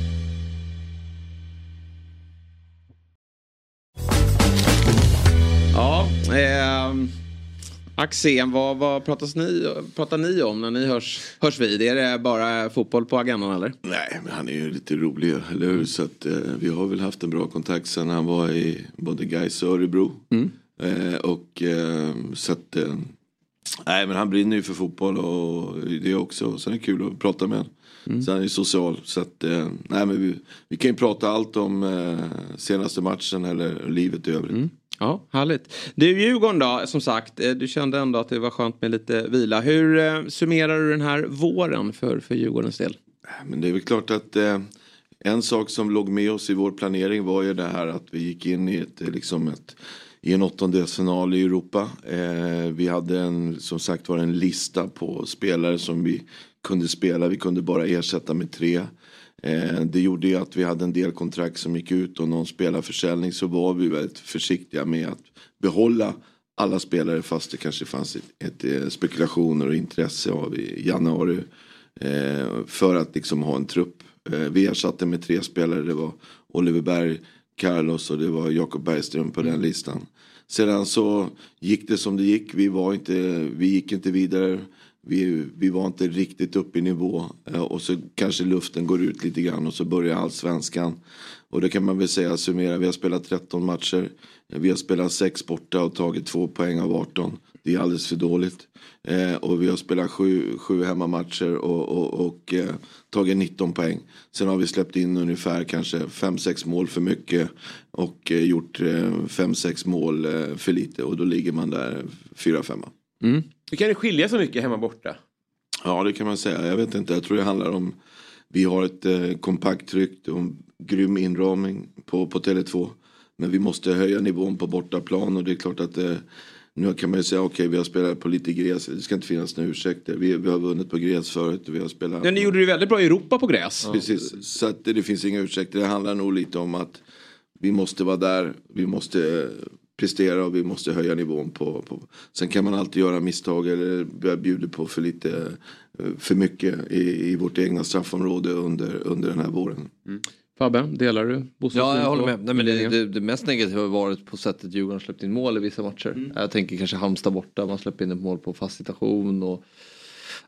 Ja, ehm, Axén, vad, vad pratas ni, pratar ni om när ni hörs, hörs vid? Är det bara fotboll på agendan eller? Nej, men han är ju lite rolig, eller hur? Så att, eh, vi har väl haft en bra kontakt sen han var i både Gais och Örebro. Mm. Eh, och eh, så att, eh, Nej men han brinner ju för fotboll och det också. Sen är det kul att prata med honom. Mm. Sen är han ju social. Så att, eh, nej men vi, vi kan ju prata allt om eh, senaste matchen eller livet i övrigt. Mm. Ja, härligt. Du Djurgården då, som sagt, eh, du kände ändå att det var skönt med lite vila. Hur eh, summerar du den här våren för, för Djurgårdens del? Äh, men det är väl klart att eh, en sak som låg med oss i vår planering var ju det här att vi gick in i ett, eh, liksom ett i en åttondelsfinal i Europa. Eh, vi hade en, som sagt var en lista på spelare som vi kunde spela. Vi kunde bara ersätta med tre. Eh, det gjorde ju att vi hade en del kontrakt som gick ut och någon spelarförsäljning så var vi väldigt försiktiga med att behålla alla spelare fast det kanske fanns ett, ett, eh, spekulationer och intresse av i januari. Eh, för att liksom ha en trupp. Vi ersatte med tre spelare. Det var Oliver Berg, Carlos och det var Jakob Bergström på den listan. Sedan så gick det som det gick. Vi, var inte, vi gick inte vidare. Vi, vi var inte riktigt uppe i nivå. Eh, och så kanske luften går ut lite grann och så börjar allsvenskan. Och det kan man väl säga summera. Vi har spelat 13 matcher. Eh, vi har spelat 6 borta och tagit 2 poäng av 18. Det är alldeles för dåligt. Eh, och vi har spelat 7, sju hemmamatcher och, och, och eh, tagit 19 poäng. Sen har vi släppt in ungefär kanske 5-6 mål för mycket. Och eh, gjort eh, 5-6 mål eh, för lite. Och då ligger man där 4-5. Mm. Hur kan det skilja så mycket hemma borta? Ja det kan man säga. Jag vet inte. Jag tror det handlar om. Vi har ett eh, kompakt tryck och grym inramning på, på Tele2. Men vi måste höja nivån på bortaplan och det är klart att eh, nu kan man ju säga okej okay, vi har spelat på lite gräs. Det ska inte finnas några ursäkter. Vi, vi har vunnit på gräs förut. Och vi har spelat... Ja, ni gjorde det väldigt bra i Europa på gräs. Precis. Så att det, det finns inga ursäkter. Det handlar nog lite om att vi måste vara där. Vi måste prestera och vi måste höja nivån på, på. Sen kan man alltid göra misstag eller bjuda på för lite eh, för mycket i, i vårt egna straffområde under, under den här våren. Mm. Fabbe, delar du Bosses Ja, jag håller på med. Nej, men det, det, det mest negativa har varit på sättet Djurgården släppt in mål i vissa matcher. Mm. Jag tänker kanske Halmstad borta, man släpper in ett mål på fast situation. Och,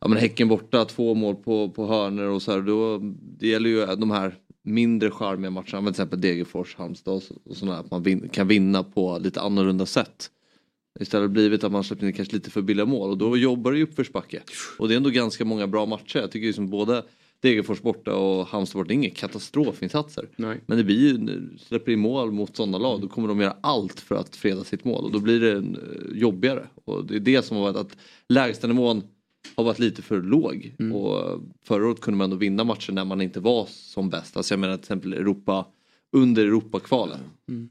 ja, men häcken borta, två mål på, på hörnor och så här. Då, det gäller ju de här mindre charmiga matcherna, till exempel Degerfors, Halmstad och, så- och sådana att man vin, kan vinna på lite annorlunda sätt. Istället har blivit att man släpper in kanske lite för billiga mål och då jobbar det i uppförsbacke. Och det är ändå ganska många bra matcher. Jag tycker liksom både Degerfors borta och Halmstad borta, det är inga katastrofinsatser. Nej. Men det blir ju, släpper in mål mot sådana lag, då kommer de göra allt för att freda sitt mål och då blir det eh, jobbigare. Och det är det som har varit att lägstanivån har varit lite för låg. Och förra året kunde man ändå vinna matcher när man inte var som bäst. Alltså jag menar till exempel Europa, under Europakvalen. Mm.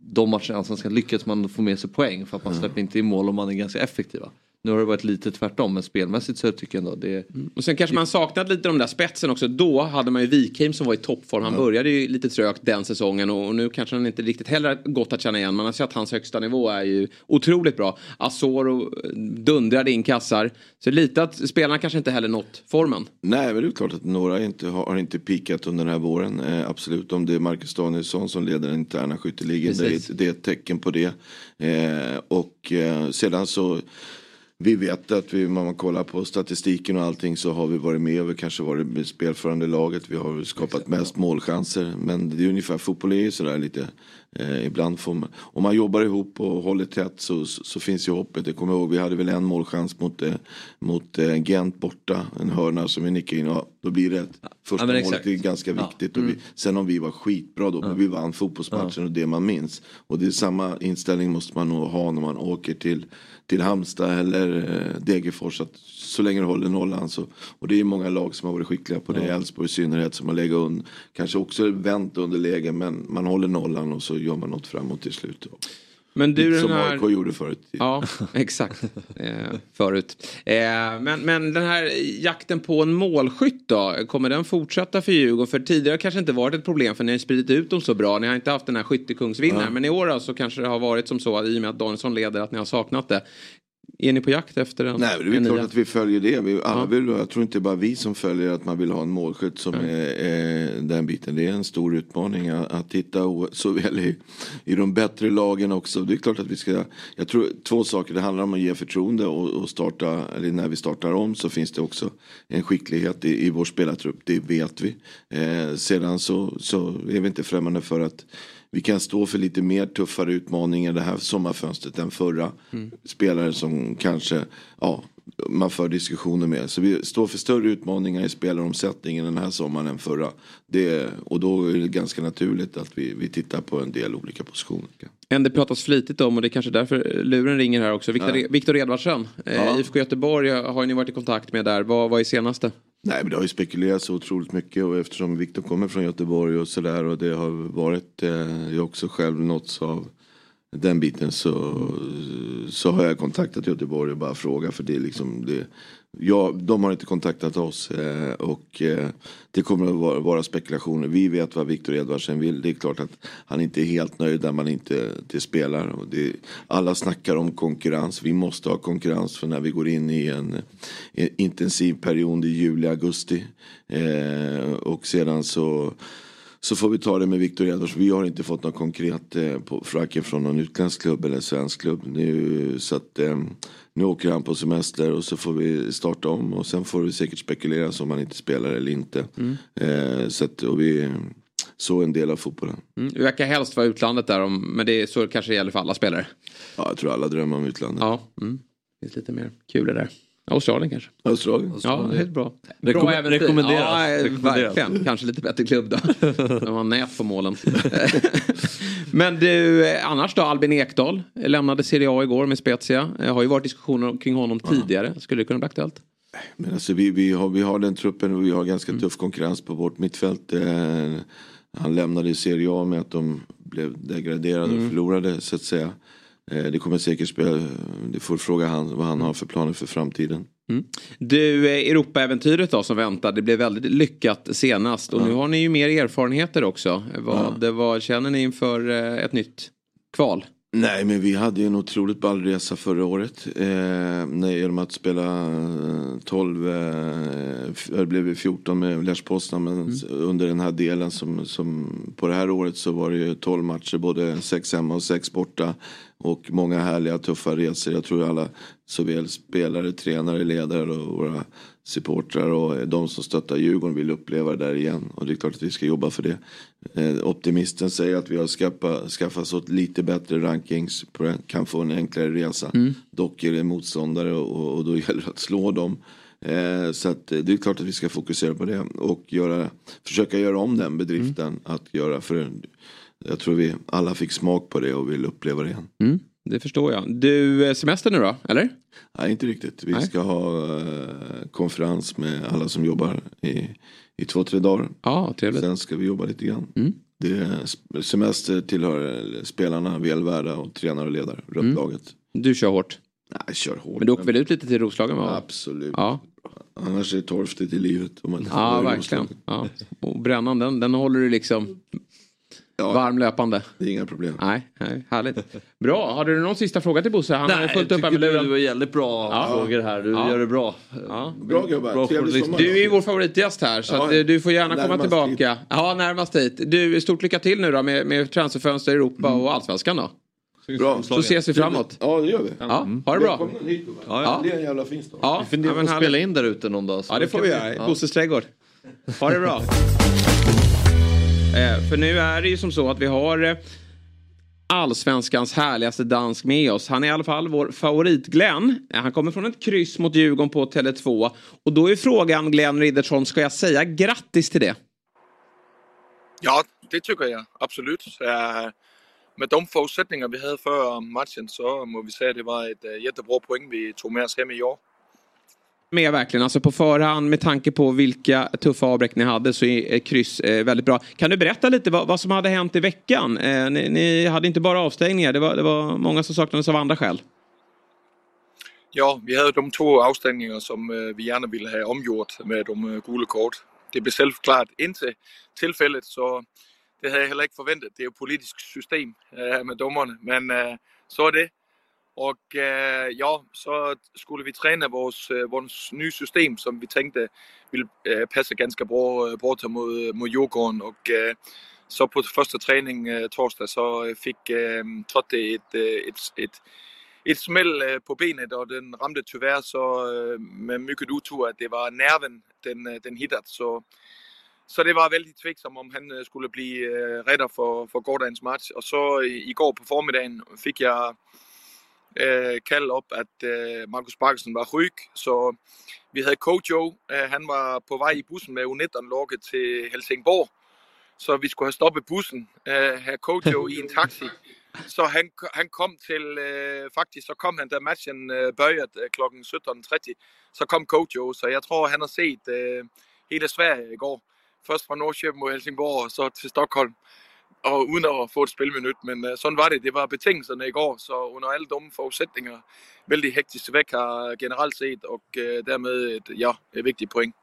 De matcherna i Allsvenskan lyckas man få med sig poäng för att man släpper inte in mål och man är ganska effektiva. Nu har det varit lite tvärtom men spelmässigt så tycker jag ändå det Och sen kanske man saknat lite de där spetsen också. Då hade man ju Wikheim som var i toppform. Han började ju lite trögt den säsongen och nu kanske han inte riktigt heller gått att känna igen. Man har sett att hans högsta nivå är ju otroligt bra. Asoro dundrade in kassar. Så lite att spelarna kanske inte heller nått formen. Nej men det är klart att några inte har, har inte pikat under den här våren. Eh, absolut om det är Marcus Danielsson som leder den interna skytteligan. Det är, Precis. ett- det är ett tecken på det. Eh, och eh, sedan så vi vet att vi, om man kollar på statistiken och allting så har vi varit med och vi kanske varit med spelförande laget. Vi har skapat mest målchanser. Men det är ungefär, fotboll är ju sådär lite. Eh, ibland får man, om man jobbar ihop och håller tätt så, så, så finns ju hoppet. Jag kommer ihåg, vi hade väl en målchans mot, eh, mot eh, Gent borta. En hörna som vi nickade in. Ja, då blir det ett första Ja, målet. exakt. Är ganska Ja. viktigt. Och vi, Mm. sen om vi var skitbra då, men vi vann fotbollsmatchen och det man minns. Och det är samma inställning måste man nog ha när man åker till, till Halmstad eller eh, Degerfors. Att så länge du håller nollan så. Och det är många lag som har varit skickliga på det. Elfsborg i synnerhet som har legat under. Kanske också vänt under läge men man håller nollan och så gör man något framåt till slut. Men du, som här- AIK gjorde förut. Ja, exakt. Eh, förut. Eh, men, men den här jakten på en målskytt då? Kommer den fortsätta för Djurgården? För tidigare har det kanske inte varit ett problem för ni har spridit ut dem så bra. Ni har inte haft den här skyttekungsvinnaren. Ja. Men i år så kanske det har varit som så i och med att Danielsson leder att ni har saknat det. Är ni på jakt efter en? Nej, det är klart att vi följer det. Vi, alla vill, jag tror inte bara vi som följer att man vill ha en målskytt som är, är den biten. Det är en stor utmaning att, att hitta såväl i, i de bättre lagen också. Det är klart att vi ska, jag tror två saker. Det handlar om att ge förtroende och, och starta, eller när vi startar om så finns det också en skicklighet i, i vår spelartrupp. Det vet vi. Eh, sedan så, så är vi inte främmande för att vi kan stå för lite mer tuffare utmaningar det här sommarfönstret än förra. Mm. Spelare som kanske, ja, man för diskussioner med. Så vi står för större utmaningar i spelaromsättningen den här sommaren än förra. Det, och då är det ganska naturligt att vi, vi tittar på en del olika positioner. En det pratas flitigt om och det är kanske därför luren ringer här också. Viktor, Ja. Viktor Edvardsson, eh, Ja. IFK Göteborg har ni varit i kontakt med där. Vad, vad är senaste? Nej men det har ju spekulerats otroligt mycket och eftersom Viktor kommer från Göteborg och sådär och det har varit, eh, jag också själv nåtts av den biten så, så har jag kontaktat Göteborg och bara frågat för det är liksom det, ja, de har inte kontaktat oss eh, och eh, det kommer att vara, vara spekulationer. Vi vet vad Viktor Edvardsen vill. Det är klart att han inte är helt nöjd där man inte det spelar. Och det, alla snackar om konkurrens. Vi måste ha konkurrens för när vi går in i en, en intensiv period i juli, augusti. Eh, och sedan så så får vi ta det med Viktor Edvards. Vi har inte fått något konkret eh, på, från någon utländsk klubb eller svensk klubb. Nu, så att, eh, nu åker han på semester och så får vi starta om och sen får vi säkert spekulera om han inte spelar eller inte. Mm. Eh, så att, och vi, så en del av fotbollen. Mm. Vi verkar helst vara utlandet där, om, men det är så kanske det gäller för alla spelare. Ja, jag tror alla drömmer om utlandet. Ja, mm. det finns lite mer kul där. Australien kanske? Australien? Ja, helt bra. Rekom- bra äventyr. rekommenderas. Ja, eh, Rekommenderas. verkligen. Kanske lite bättre klubb då. De har nät på målen. Men du, eh, annars då? Albin Ekdal lämnade Serie A igår med Spezia. Eh, Har ju varit diskussioner kring honom tidigare. Skulle det kunna bli aktuellt? Men alltså vi, vi, har, vi har den truppen och vi har ganska tuff konkurrens på vårt mittfält. Han lämnade Serie A med att de blev degraderade och Mm. förlorade så att säga. Eh, det kommer säkert spela, det får fråga han vad han har för planer för framtiden. Mm. Du, eh, Europaäventyret då som väntar. Det blev väldigt lyckat senast. Och Ja. nu har ni ju mer erfarenheter också. Vad, vad känner ni inför eh, ett nytt kval? Nej men vi hade ju en otroligt ball resa förra året. Eh, genom att spela eh, 12, eh, det blev ju 14 med Lech Poznan. Men s- under den här delen som, som på det här året så var det ju 12 matcher. Både 6 hemma och 6 borta. Och många härliga tuffa resor. Jag tror alla såväl spelare, tränare, ledare och våra supportrar och de som stöttar Djurgården vill uppleva det där igen. Och det är klart att vi ska jobba för det. Eh, optimisten säger att vi har skaffa, skaffat oss lite bättre rankings. Kan få en enklare resa. Mm. Dock är det motståndare och, och då gäller det att slå dem. Eh, så att, eh, det är klart att vi ska fokusera på det och göra, försöka göra om den bedriften. Att göra för jag tror vi alla fick smak på det och vill uppleva det igen. Mm, det förstår jag. Du, eh, semester nu då? Eller? Nej, inte riktigt. Vi Nej. ska ha eh, konferens med alla som jobbar i, i två, tre dagar. Ja, trevligt. Sen ska vi jobba lite grann. Mm. Det semester tillhör eh, spelarna väl värda och tränare och ledare Mm. laget. Du kör hårt? Nej, kör hårt. Men du åker väl ut lite till Roslagen? Va? Absolut. Ja, Annars är det torftigt i livet. Om man ja verkligen. Ja. Och brännan, den, den håller du liksom varm löpande? Det är inga problem. Nej, nej, härligt. Bra, har du någon sista fråga till Bosse? Han har Nej, fullt upp här med luren. du har jävligt bra Ja. frågor här. Du Ja. gör det bra. Ja. Bra gubbar, Bra sommar. Du är ju vår favoritgäst här så Ja, att, eh, du får gärna komma närmast tillbaka. Ja, närmast hit. Du, stort lycka till nu då med, med transferfönster i Europa Mm. och allsvenskan då. Bra. Så ses vi framåt. Ja, det gör vi. Ja, ha det bra. Välkomna hit, gubbar. Ja, ja. Det är en jävla fin stad. Ja, Vi funderar ja, på att spela in där ute någon dag. så Ja, det får vi göra. Ja. Bosses trädgård. Ha det bra. Eh, för nu är det ju som så att vi har eh, allsvenskans härligaste dansk med oss. Han är i alla fall vår favorit Glenn. Eh, han kommer från ett kryss mot Djurgården på Tele2. Och då är frågan Glenn Riddersson, ska jag säga grattis till det? Ja, det tycker jag absolut. Eh, med de förutsättningar vi hade för matchen så måste vi säga att det var ett eh, jättebra poäng vi tog med oss hem i år. Med verkligen, alltså på förhand med tanke på vilka tuffa avbräck ni hade så är kryss eh, väldigt bra. Kan du berätta lite vad, vad som hade hänt i veckan? Eh, ni, ni hade inte bara avstängningar, det var, det var många som saknades av andra skäl. Ja, vi hade de två avstängningar som eh, vi gärna ville ha omgjort med de eh, gula kort. Det blev självklart inte tillfället så det hade jag heller inte förväntat. Det är ju ett politiskt system eh, med domarna men så är det. Och øh, eh, ja, så skulle vi träna vårt, eh, øh, vårt nya system som vi tänkte ville øh, eh, passa ganska bra, eh, bra till mot, mot Djurgården. Och eh, så på första träning eh, torsdag så fick eh, Totte ett, ett, ett, ett smäll på benet och den ramde tyvärr så med mycket otur att det var nerven den, den hittat. Så så det var väldigt tveksamt om han skulle bli øh, för, för gårdagens match. Och så igår på förmiddagen fick jag øh, kald op, at øh, Markus Parkinson var ryg, så vi havde Kojo, øh, han var på vej i bussen med U19-lokket til Helsingborg, så vi skulle have stoppet bussen, øh, have Kojo i en taxi. Så han, han kom til, øh, faktisk så kom han, da matchen øh, bøjede øh, kl. 17.30, så kom Kojo, så jeg tror, han har set øh, hele Sverige i går. Først fra Norrköping mod Helsingborg, og så til Stockholm og uden at få et spilminut, men uh, sådan var det. Det var betingelserne i går, så under alle dumme forudsætninger, vældig hektisk væk har generelt set och øh, uh, dermed ett, ja, et vigtigt point.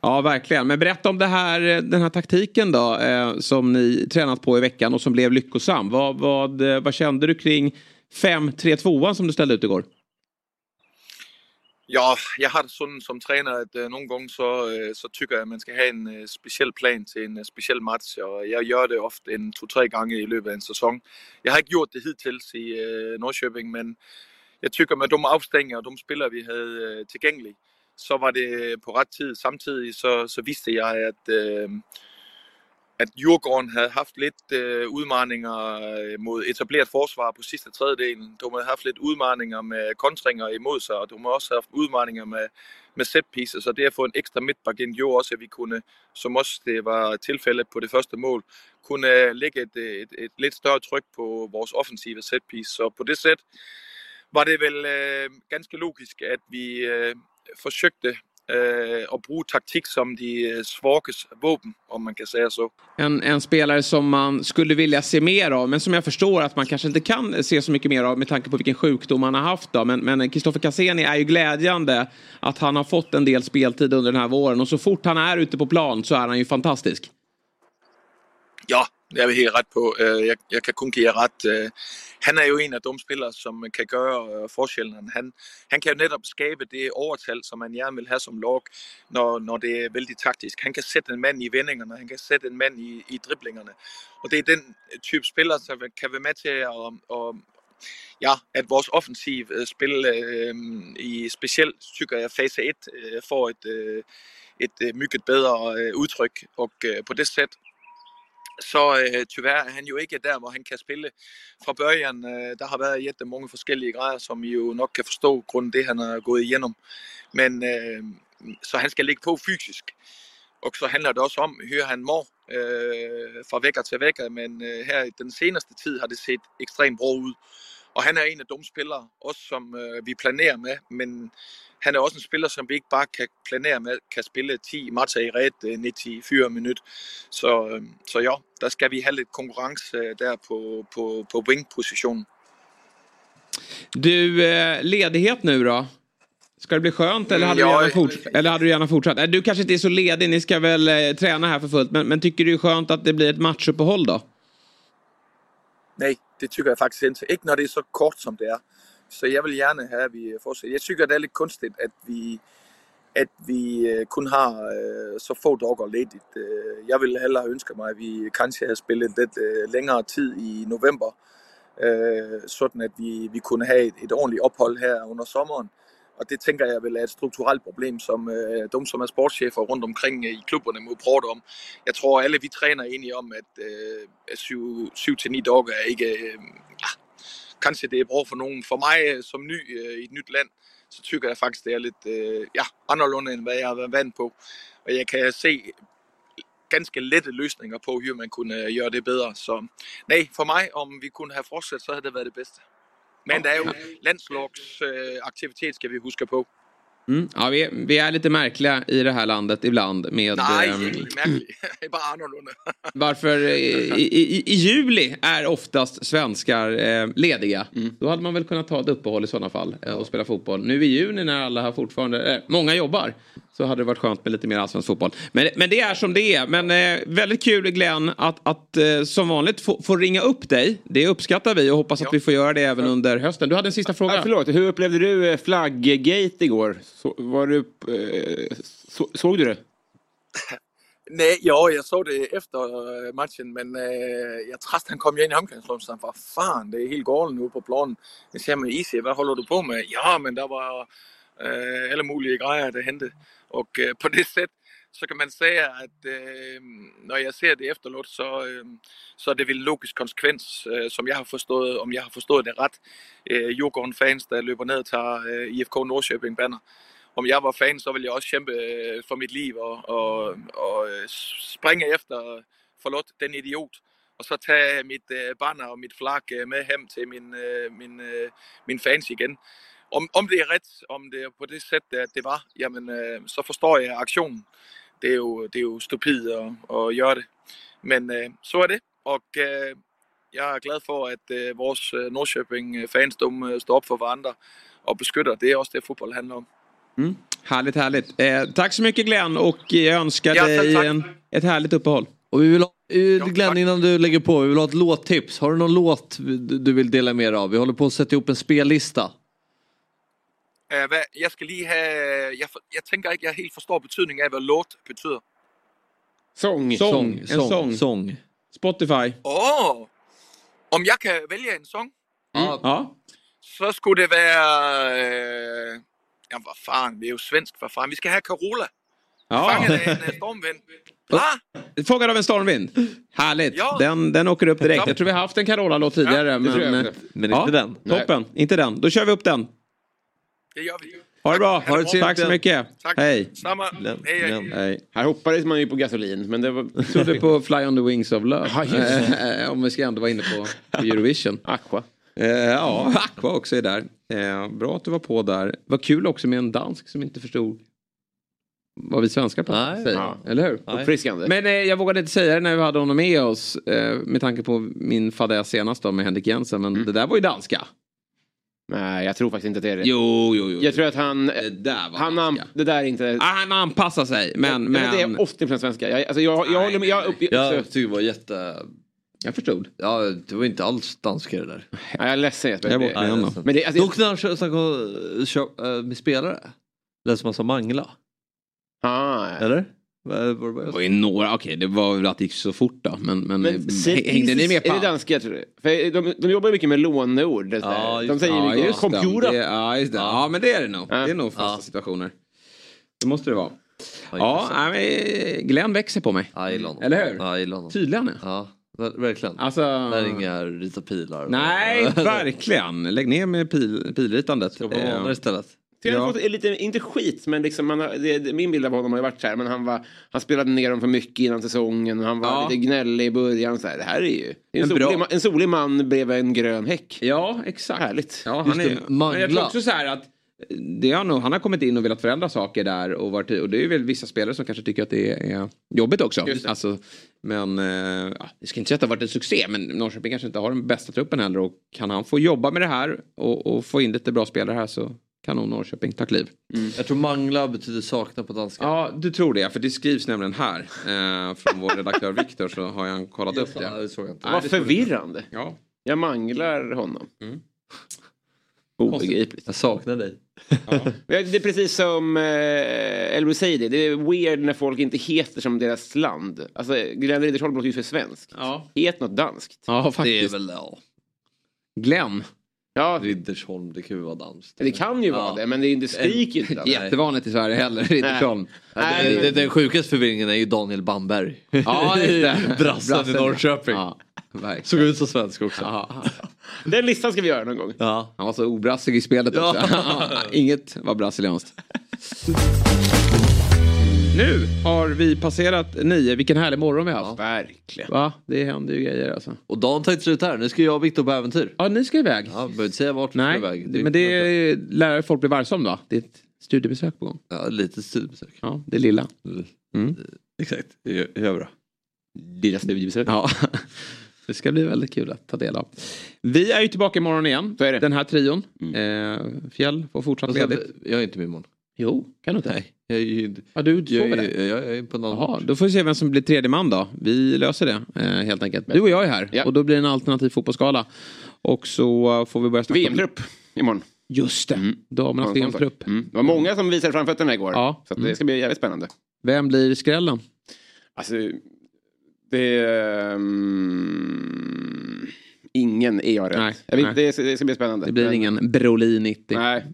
Ja, verkligen. Men berätta om det här, eh, den här taktiken då, eh, som ni tränat på i veckan och som blev lyckosam. Vad, vad, eh, vad kände du kring 5-3-2 som du ställde ut igår? Ja, jag har det sådan som tränare att äh, øh, någon gång så, äh, så tycker jag att man ska ha en øh, äh, speciell plan till en speciell match, och jag gör det ofta en två-tre gånger i löpet av en säsong. Jag har inte gjort det hittills i äh, Norrköping, men jag tycker med de avstängningar och de spelare vi hade äh, tillgängliga så var det på rätt tid. Samtidigt så, så visste jag att at Djurgården havde haft lidt øh, udmarninger øh, mod etableret forsvar på sidste tredjedelen. De havde haft lidt udmarninger med kontringer imod sig, og de har også haft udmarninger med, med set pieces, så det at få en ekstra midtback ind gjorde også, at vi kunne, som også det var tilfældet på det første mål, kunne øh, lægge et, et, et, et lidt større tryk på vores offensive set piece. Så på det sæt var det vel øh, ganske logisk, at vi øh, forsøgte eh, och bruge taktik som de eh, svages vapen, om man kan säga så. En, en spelare som man skulle vilja se mer av, men som jag förstår att man kanske inte kan se så mycket mer av med tanke på vilken sjukdom han har haft. Då. Men Kristoffer Cassini är ju glädjande att han har fått en del speltid under den här våren och så fort han är ute på plan så är han ju fantastisk. Ja, det är vi helt rätt på. Øh, jag, jag kan kun ge jer rätt. Øh, han är ju en av de spelare som kan göra øh. Han, han kan ju netop skapa det övertal som man gärna vill ha som lag när, när det är väldigt taktiskt. Han kan sätta en man i vändningarna, han kan sätta en man i, i dribblingarna. Och det är den øh, typen av spelare som kan vara med till att at ja, at vores offensiv spil øh, i specielt, tycker jag, fase 1 øh, får ett øh, et mycket mygget bedre øh, udtryk. På det sättet så øh, tyvärr er han jo ikke der, hvor han kan spille fra början. Øh, der har været jättemånga mange forskellige grejer, som I jo nok kan forstå, grund det, han har gået igenom. Men øh, så han skal ligge på fysisk. Och så handlar det också om, hur han mår øh, från vecka till vecka. men øh, här den senaste tid har det sett extremt bra ut. Og han er en af de spillere, også som øh, vi planerer med, men han er også en spiller, som vi ikke bare kan planere med, kan spille 10 matcher i ret 94 minutter. Så, øh, så ja, der skal vi have lidt konkurrence øh, der på, på, på wing-positionen. Du, eh, ledighet nu då? Ska det bli skönt eller hade, ja, du, gärna eller hade du gärna fortsatt? Du kanske inte är så ledig, ni ska väl eh, träna här för fullt. Men, men tycker du det är skönt att det blir ett matchuppehåll då? Nej, det tycker jag faktiskt inte. Inte när det är så kort som det är. Så jeg vil gerne have, at vi øh, fortsætter. Jeg synes, det er lidt kunstigt, at vi, at vi øh, kun har øh, så få dogger ledigt. Jag øh, jeg ville hellere ønske mig, at vi kanskje havde spillet lidt øh, længere tid i november, øh, sådan at vi, vi kunne have et, et ordentligt ophold her under sommeren. Og det tænker jeg vil er et strukturelt problem, som øh, de, som er sportschefer rundt omkring øh, i klubberne må prøve om. Jeg tror, alle vi træner egentlig om, at øh, 7-9 dogger er ikke... Øh, ah, kanskje det er bra for nogen. For mig øh, som ny øh, i et nyt land, så tykker jeg faktisk, det er lidt øh, ja, anderledes, end hvad jeg har været vant på. Og jeg kan se ganske lette løsninger på, hvordan man kunne øh, gøre det bedre. Så nej, for mig, om vi kunne have fortsat, så havde det været det bedste. Men der er jo landslagsaktivitet, skal vi huske på. Mm. Ja, vi är, vi är lite märkliga i det här landet ibland. Med, Nej, ähm, det är bara annorlunda. varför i, i, i, juli är oftast svenskar eh, lediga. Mm. Då hade man väl kunnat ta ett uppehåll i sådana fall eh, och spela fotboll. Nu i juni när alla har fortfarande, eh, många jobbar, så hade det varit skönt med lite mer allsvensk fotboll. Men, men det är som det är. Men eh, väldigt kul Glenn att, att eh, som vanligt få, få, ringa upp dig. Det uppskattar vi och hoppas ja. att vi får göra det även under hösten. Du hade en sista fråga. Ja, förlåt, hur upplevde du eh, flagggate igår? Så, var du, eh, så, såg du det? Nej, ja, jag såg det efter øh, matchen, men äh, jag trast han kom in i omklædningsrummet, så han var fan, det är helt galen nu på planen. Jag säger, men Isi, vad håller du på med? Ja, men det var äh, alla möjliga grejer, der hände. Och eh, på det sättet så kan man säga att eh, när jag ser det efteråt så, eh, så är det väl logisk konsekvens eh, som jag har förstått, om jag har förstått det rätt. Eh, Djurgården-fans där löper ner och tar eh, IFK Norrköping-banner. Om jag var fan så ville jag också kämpa eh, för mitt liv och, eh, och, och springa efter, eh, förlåt, den idiot. Och så ta mitt eh, banner och mitt flagg eh, med hem till min, eh, min, eh, min fans igen. Om, om det är rätt, om det är på det sättet det var, jamen, eh, så förstår jag aktionen. Det är ju, det är ju stupid att, att göra det. Men eh, så är det. Och eh, jag är glad för att eh, vores eh, Norrköping-fans de eh, står upp för varandra och beskytter. Det är också det fotboll handlar om. Mm. Härligt, härligt. Eh, tack så mycket Glenn och jag önskar Ja, dig tack. en, ett härligt uppehåll. Och vi vill ha, eh, Glenn, innan du lägger på, vi vill ha ett låttips. Har du någon låt du du vill dela med dig av? Vi håller på att sätta ihop en spellista. Eh, hvad, jeg skal lige have... Jeg, for, jeg tænker ikke, jeg helt forstår betydningen af, hvad låt betyder. Sång. Sång, en sång. sång. Spotify. Åh! Oh, om jeg kan vælge en sång, Ja. så skulle det være... Øh, jamen, hvad fanden, det er jo svensk, hvad fanden. Vi skal have Carola. Ja. Fanget af en øh, stormvind. Klar? Fångad av en stormvind. Härligt. Ja. Den, den åker upp direkt. Jag tror vi har haft en Carola-låt tidigare. Ja, men, men, också. Men ja, inte den. Toppen. Inte den. Då kör vi upp den. Det gör vi. Ha det bra. Ha det bra. Tack så mycket. Tack. Hej. Samma. Hej, hej. Hej. Här hoppades man ju på gasolin, men det var... Jag trodde på Fly on the Wings of Love. Eh, Om vi ska ändå vara inne på, på Eurovision. Aqua. Eh, ja, Aqua också är där. Eh, bra att du var på där. Vad kul också med en dansk som inte förstod vad vi svenskar pratar. Nej. säger. Ja. Eller hur? Nej. Uppfriskande. Men eh, jag vågade inte säga det när vi hade honom med oss. Eh, med tanke på min fadäs senast då med Henrik Jensen. Men det där var ju danska. Nej, jag tror faktiskt inte att det är det. Jo, jo, jo. Jag tror att han... Det där var Han an, det där är inte... Ah, han anpassar sig. Men, jag, men... jag det är 80% svenska. Jag, alltså, jag, jag, håller med. Jag, upp, Jag så, tycker det var jätte... Jag förstod. Ja, det var inte alls danska det där. Nej, jag är ledsen Jesper. Jag är Det- borta då. Men det, alltså, Dock när han snackade kö- äh, med spelare. Lät som han sa mangla. ah, ja. Eller? Vad var det var ju några, okej det var väl att det gick så fort då. Men, men, Men eh, hängde ni med på Är det danska tror du? För de, de jobbar ju mycket med låneord. det Ja, där. de säger Ja, mycket computer. Det, ja, just det. Ja, men det är det nog. Ja. Det är nog fasta Ja. situationer. Det måste det vara. Ja, Ja, men Glenn växer på mig. Ja. Eller hur? Ja, jag. Tydlig han är. Ja, ver- verkligen. Alltså... Det är inga rita pilar. Nej, verkligen. Lägg ner med pil, pilritandet. Ska vara Eh, vanligare istället. Jag har Ja. fått lite, inte skit, men liksom har, det, det, min bild av honom har ju varit så här, men han, var, han spelade ner dem för mycket innan säsongen och han var Ja. lite gnällig i början. Så här, det här är ju är en, En solig, en solig man bredvid en grön häck. Ja, exakt. Härligt. Ja, Just han är, men jag tror också så här att det har nog, han har kommit in och velat förändra saker där och, varit, och det är väl vissa spelare som kanske tycker att det är jobbigt också. Alltså, men eh, ja, det ska inte säga att det har varit en succé men Norrköping kanske inte har den bästa truppen heller och kan han få jobba med det här och, och få in lite bra spelare här så kan nog Norrköping ta kliv. Jag tror mangla betyder sakna på danska. Ja, du tror det för det skrivs nämligen här eh, från vår redaktör Viktor så har han kollat upp Ja, det. det såg jag inte. Det det jag förvirrande. Ja. Jag manglar honom. Mm. Obegripligt. Jag saknar dig. Ja, Det är precis som eh, El Ruseidi. Det är weird när folk inte heter som deras land. Alltså, Glenn Riddersholm låter ju för svensk. Ja. Het något danskt. ja, Det är faktiskt. väl, ja. Glenn. Ja, Riddersholm, det kan ju vara danskt. det kan ju Ja. vara det, men det, är- det skriker ju inte. Jättevanligt i Sverige heller, Riddersholm. Nej, Den, sjukaste förvirringen är ju Daniel Bamberg. Ja, just det. Brassen i Norrköping. Ja, verkligen. Såg ut som svensk också. Ja, Den listan ska vi göra någon gång. Ja. han var så obrassig i spelet Ja. också. Inget var brasilianskt. Nu har vi passerat nio. Vilken härlig morgon vi har haft. Verkligen. Va? Det händer ju grejer alltså. Och dagen tar inte slut här. Nu ska jag och Viktor på äventyr. Ja, ni ska iväg. Ja, behöver inte säga vart vi ska iväg. det, men det är, lär folk bli varse om då. Det är ett studiebesök på gång. Ja, lite studiebesök. Ja, det lilla. Mm. Exakt, det gör, det gör bra. Deras studiebesök. Ja. Det ska bli väldigt kul att ta del av. Vi är ju tillbaka imorgon igen. Den här trion. Eh, Fjäll får fortsatt ledigt. jag är inte med imorgon. Jo, kan du inte? Nej. Jag är, ju- Ja, du jag, där. jag är på någon Jaha, då får vi se vem som blir tredje man då. Vi löser det eh, helt enkelt. Du och jag är här Ja. och då blir det en alternativ fotbollsskala. Och så får vi börja snacka VM-trupp imorgon. Just det, Mm. damernas. VM-trupp. Mm. Det var många som visade framfötterna igår. Ja. Så att det ska bli jävligt spännande. Vem blir skrällen? Alltså, det... är, mm, ingen är jag rätt. Nej, jag vet, nej. Det, ska- det ska bli spännande. Det blir Men- ingen Brolin 90. Nej.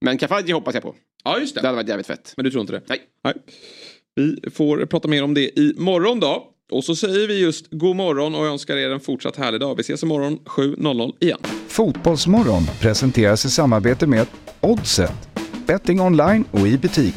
Men Kafaji hoppas jag på. Ja, just Det hade varit jävligt fett. Men du tror inte det? Nej. Nej. Vi får prata mer om det i morgon då. Och så säger vi just god morgon och önskar er en fortsatt härlig dag. Vi ses imorgon 7.00 igen. Fotbollsmorgon presenteras i samarbete med Oddset. Betting online och i butik.